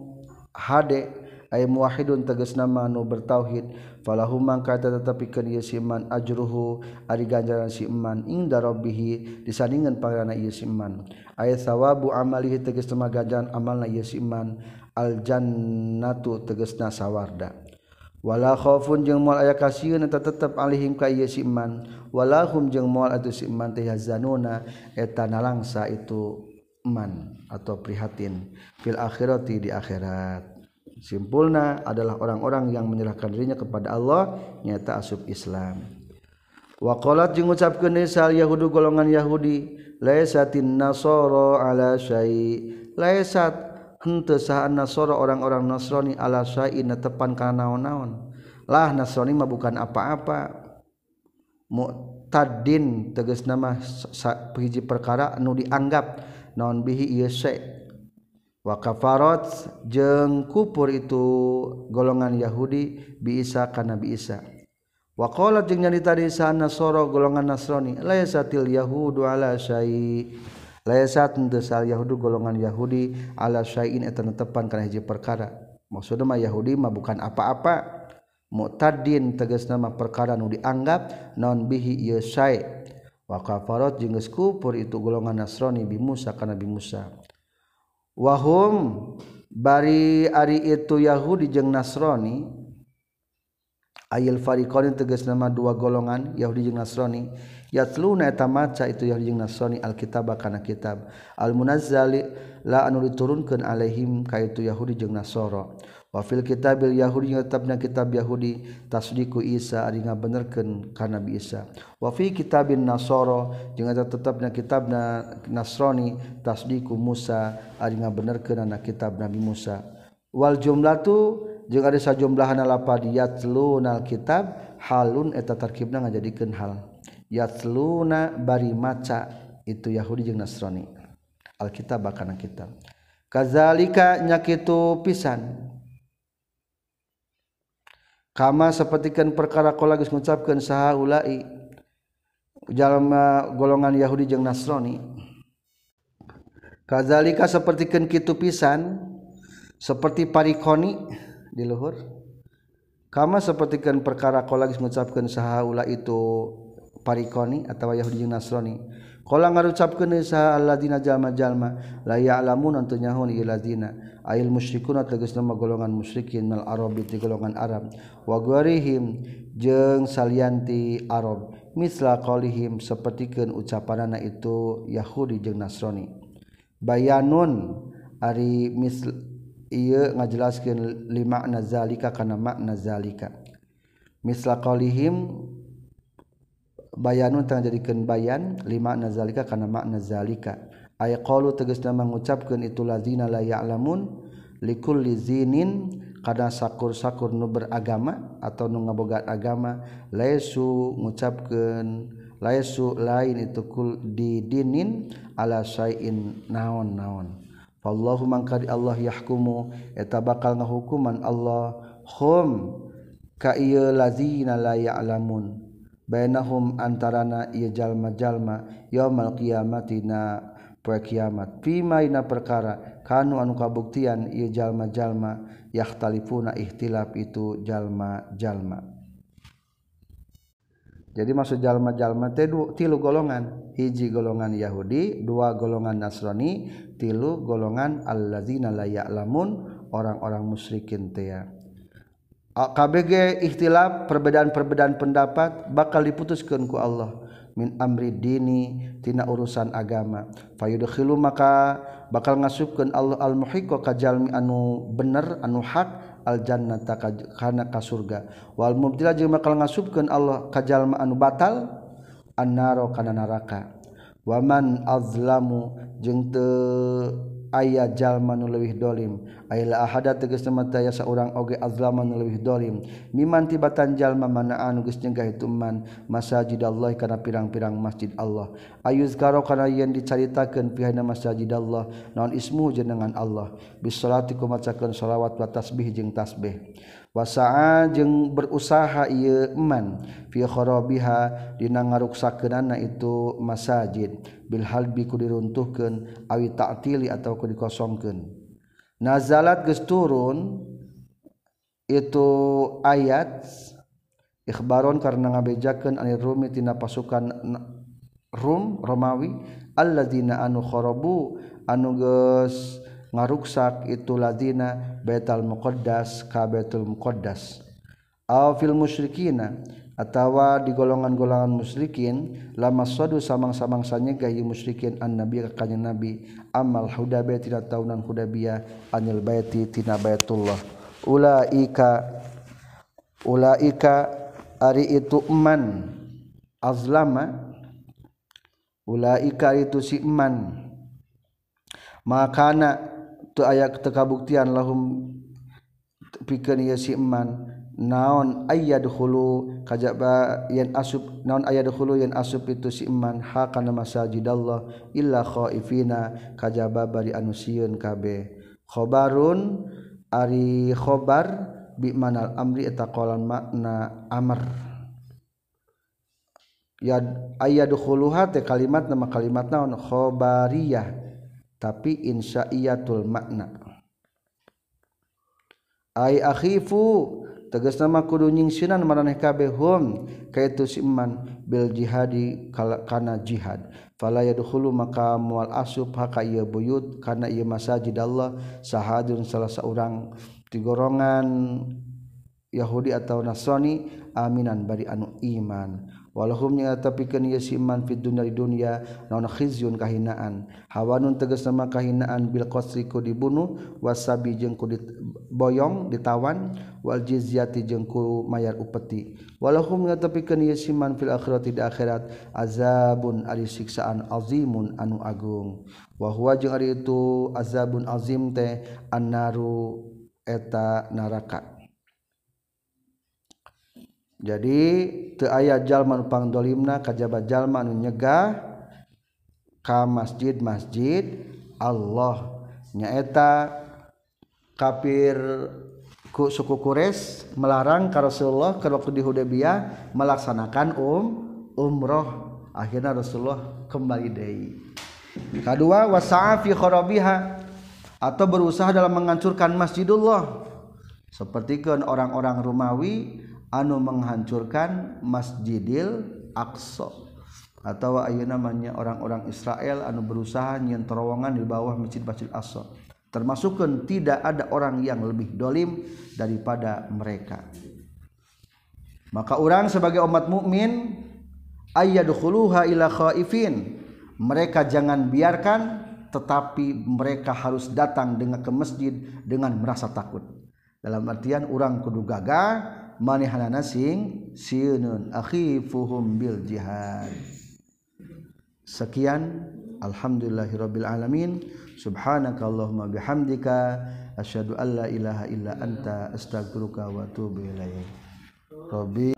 hade ay muwahidun tegas nama nu bertauhid. falahumang kata tetapikeun ieu si iman ajruhu ari ganjaran si iman inda rabbih disandingan pahalana ieu si iman aya sawabu amalihi tegas tema ganjaran amalna ieu si iman al jannatu tegasna sawarda. Wala khaufun jeung moal aya kasieun eta tetep alihim ka ieu si iman wala hum jeung moal atuh si iman teh hazanuna eta nalangsa itu man atau prihatin. Fil akhirati di akhirat. Simpulna adalah orang-orang yang menyerahkan dirinya kepada Allah nyata asub Islam. Waqalat jeung ngucapkeun sal Yahudi golongan Yahudi laisatin nasara ala syai laisat henteu sahaan nasara orang-orang Nasrani ala syai tepan kana naon-naon. Lah Nasrani mah bukan apa-apa. Mu'taddin tegas nama hiji perkara nu dianggap naon bihi ieu syai wakafarot jeng kupur itu golongan Yahudi bisa karena bisa wakolat jeng nyarita di sana soro golongan Nasrani layasatil Yahudu ala syai. Layasat ndesal Yahudu golongan Yahudi ala syai'in eta tepan kana hiji perkara. Maksudna mah Yahudi mah bukan apa-apa. Mu'tadin tegas nama perkara nu dianggap non bihi ieu syai' wa kafarot jeung geus itu golongan Nasrani bi Musa kana bi Musa. wahum bari ari itu Yahudi jeung Nasrani. Ayil farikoni tegas nama dua golongan Yahudi jeung Nasrani. Yatluna eta maca itu Yahudi jeung Nasrani alkitab kana kitab. Al munazzali la anu diturunkeun alaihim ka itu Yahudi jeung Nasara. wafil kitabil Yahudi tetapnya kitab Yahudi tasdiku Isa ari ngabenerkeun ka Nabi Isa. Wa fi kitabin Nasoro jeung eta kitab kitabna Nasrani tasdiku Musa ari ngabenerkeun na kitab Nabi Musa. Wal jumlatu jeung ada sajumlahna lapad yatlunal kitab halun eta tarkibna ngajadikeun hal. Yatluna bari maca itu Yahudi jeung Nasrani. Alkitab bakana kitab. Kazalika nyakitu pisan. kama sepertikan perkara ko lagi mengucapkan saha ulai jalma eh, golongan Yahudi jeung Nasrani. Kazalika sepertikan kitu pisan seperti parikoni di luhur. Kama sepertikan perkara ko lagi mengucapkan saha ulai itu parikoni atau Yahudi jeung Nasrani. Kala ngarucapkeun saha alladzina jalma-jalma la ya'lamun antun nyahun illadzina ail musyrikun tegas nama golongan musyrikin mal arabi ti golongan Arab. Wa gharihim jeung salianti Arab. Misla qaulihim sapertikeun ucapanana itu Yahudi jeung Nasrani. Bayanun ari misl ieu ngajelaskeun lima makna zalika kana makna zalika. Misla qaulihim bayanun tang jadikan bayan lima nazalika karena makna zalika aya qalu tegasna mengucapkan itu lazina la ya'lamun likulli zinin. Kada sakur-sakur nu beragama atau nu ngabogat agama laisu ngucapkeun laisu lain itu kul didinin ala syai'in naon-naon. Wallahu mangka di Allah yahkumu eta bakal ngahukuman Allah hum ka ieu lazina la ya'lamun. bainahum antarana ieu jalma-jalma yaumil qiyamati na poe kiamat pima ina perkara kanu anu kabuktian ieu jalma-jalma yahtalifuna ikhtilaf itu jalma-jalma. Jadi maksud jalma-jalma teh tilu golongan. Hiji golongan Yahudi dua golongan Nasrani tilu golongan allazina la ya'lamun orang-orang musyrikin teh KBG ikhtilaf perbedaan-perbedaan pendapat bakal diputuskan ku Allah. Min amri dini tina urusan agama. Fayudkhilu maka bakal ngasupkeun Allah al muhiqqo ka jalmi anu bener anu hak al jannata kana ka surga. Wal mubtila jeung bakal ngasupkeun Allah ka jalma anu batal annaro kana neraka. Waman azlamu jeung teu ayah jalma nu leuwih dolim. Ayla ahada tegas mata ya saurang oge azlama nu leuwih dolim. Miman tibatan jalma mana anu geus nyegah itu man masajidallah kana pirang-pirang masjid Allah. Ayuz karo kana yen dicaritakeun pihana masajidallah. Naon ismu jenengan Allah? Bis kumacakeun ku wa tasbih jeung tasbih. wasaa jeung berusaha ieu Iman fikhorobiha dina ngaruksakeunana itu masajid. Bil halbi ku diruntuhkeun awi ta'tili atau ku dikosongkeun. Nazalat geus turun itu ayat Ikhbaron karena ngabejakeun anir Rumi tina pasukan Rum Romawi alladzina anu kharabu anu geus ngaruksak itu ladina betal muqaddas ka betul muqaddas. Aw fil musyrikina atawa di golongan-golongan musyrikin lama sadu samang-samang sanyegah ieu musyrikin an nabi ka nabi. Amal hudabiyah tina taunan hudabiyah anil baiti tina baitullah. Ulaika ulaika ari itu eman azlama. Ulaika itu si eman makana tu aya tekabuktian lahum pikeun ieu si eman. Naon ayyadkhulu kajaba yen asub naon ayyadkhulu yen asub itu si iman ha kana masajidallah illa khaifina kajaba bari anu sieun kabeh. Khobarun ari khobar bi manal amri eta makna amr. Ya ayyadkhuluha teh kalimat nama kalimat naon? Khobariyah. tapi insya'iyatul makna. Ay akhifu tegas nama kudu nyingsinan maraneh kabeh hum kaitu siman bil jihadi kana jihad. Fala yadkhulu maka mual asub haka ieu buyut kana ieu masajid Allah sahadun salah saurang ti gorongan Yahudi atau Nasrani aminan bari anu iman. walahum tapi pikeun ieu si dunia dunya di dunya naon khizyun kahinaan. Hawanun teges nama kahinaan bil qasri dibunuh wasabi jengku boyong ditawan wal jizyati jeung mayar upeti. Walahum tapi pikeun fil akhirati di akhirat azabun ari siksaan azimun anu agung. Wa huwa ari itu azabun azim teh annaru eta neraka jadi te ayat jalmanpangdolimna kajjabat Jalman nyegah ka masjid masjid Allah. Nyaeta kafir ku suku Qures melarang karo Rasulullah ke waktu di Hudaybiyah melaksanakan um umroh. Akhirnya Rasulullah kembali dari kedua wasafi kharabiha atau berusaha dalam menghancurkan Masjidullah. Sepertikan orang-orang Romawi anu menghancurkan Masjidil Aqsa. Atau ayo namanya orang-orang Israel anu berusaha nyen terowongan di bawah Masjid-Masjid Aqsa. Termasukkan tidak ada orang yang lebih dolim daripada mereka. Maka orang sebagai umat mukmin ayyadukhuluha ila khaifin. Mereka jangan biarkan tetapi mereka harus datang dengan ke masjid dengan merasa takut. Dalam artian orang kudu gagah manehana sing siunun akhifuhum bil jihad. Sekian. Alhamdulillahirabbil alamin. Subhanakallahumma bihamdika. Asyhadu alla ilaha illa anta. Astaghfiruka wa atubu ilaik rabbi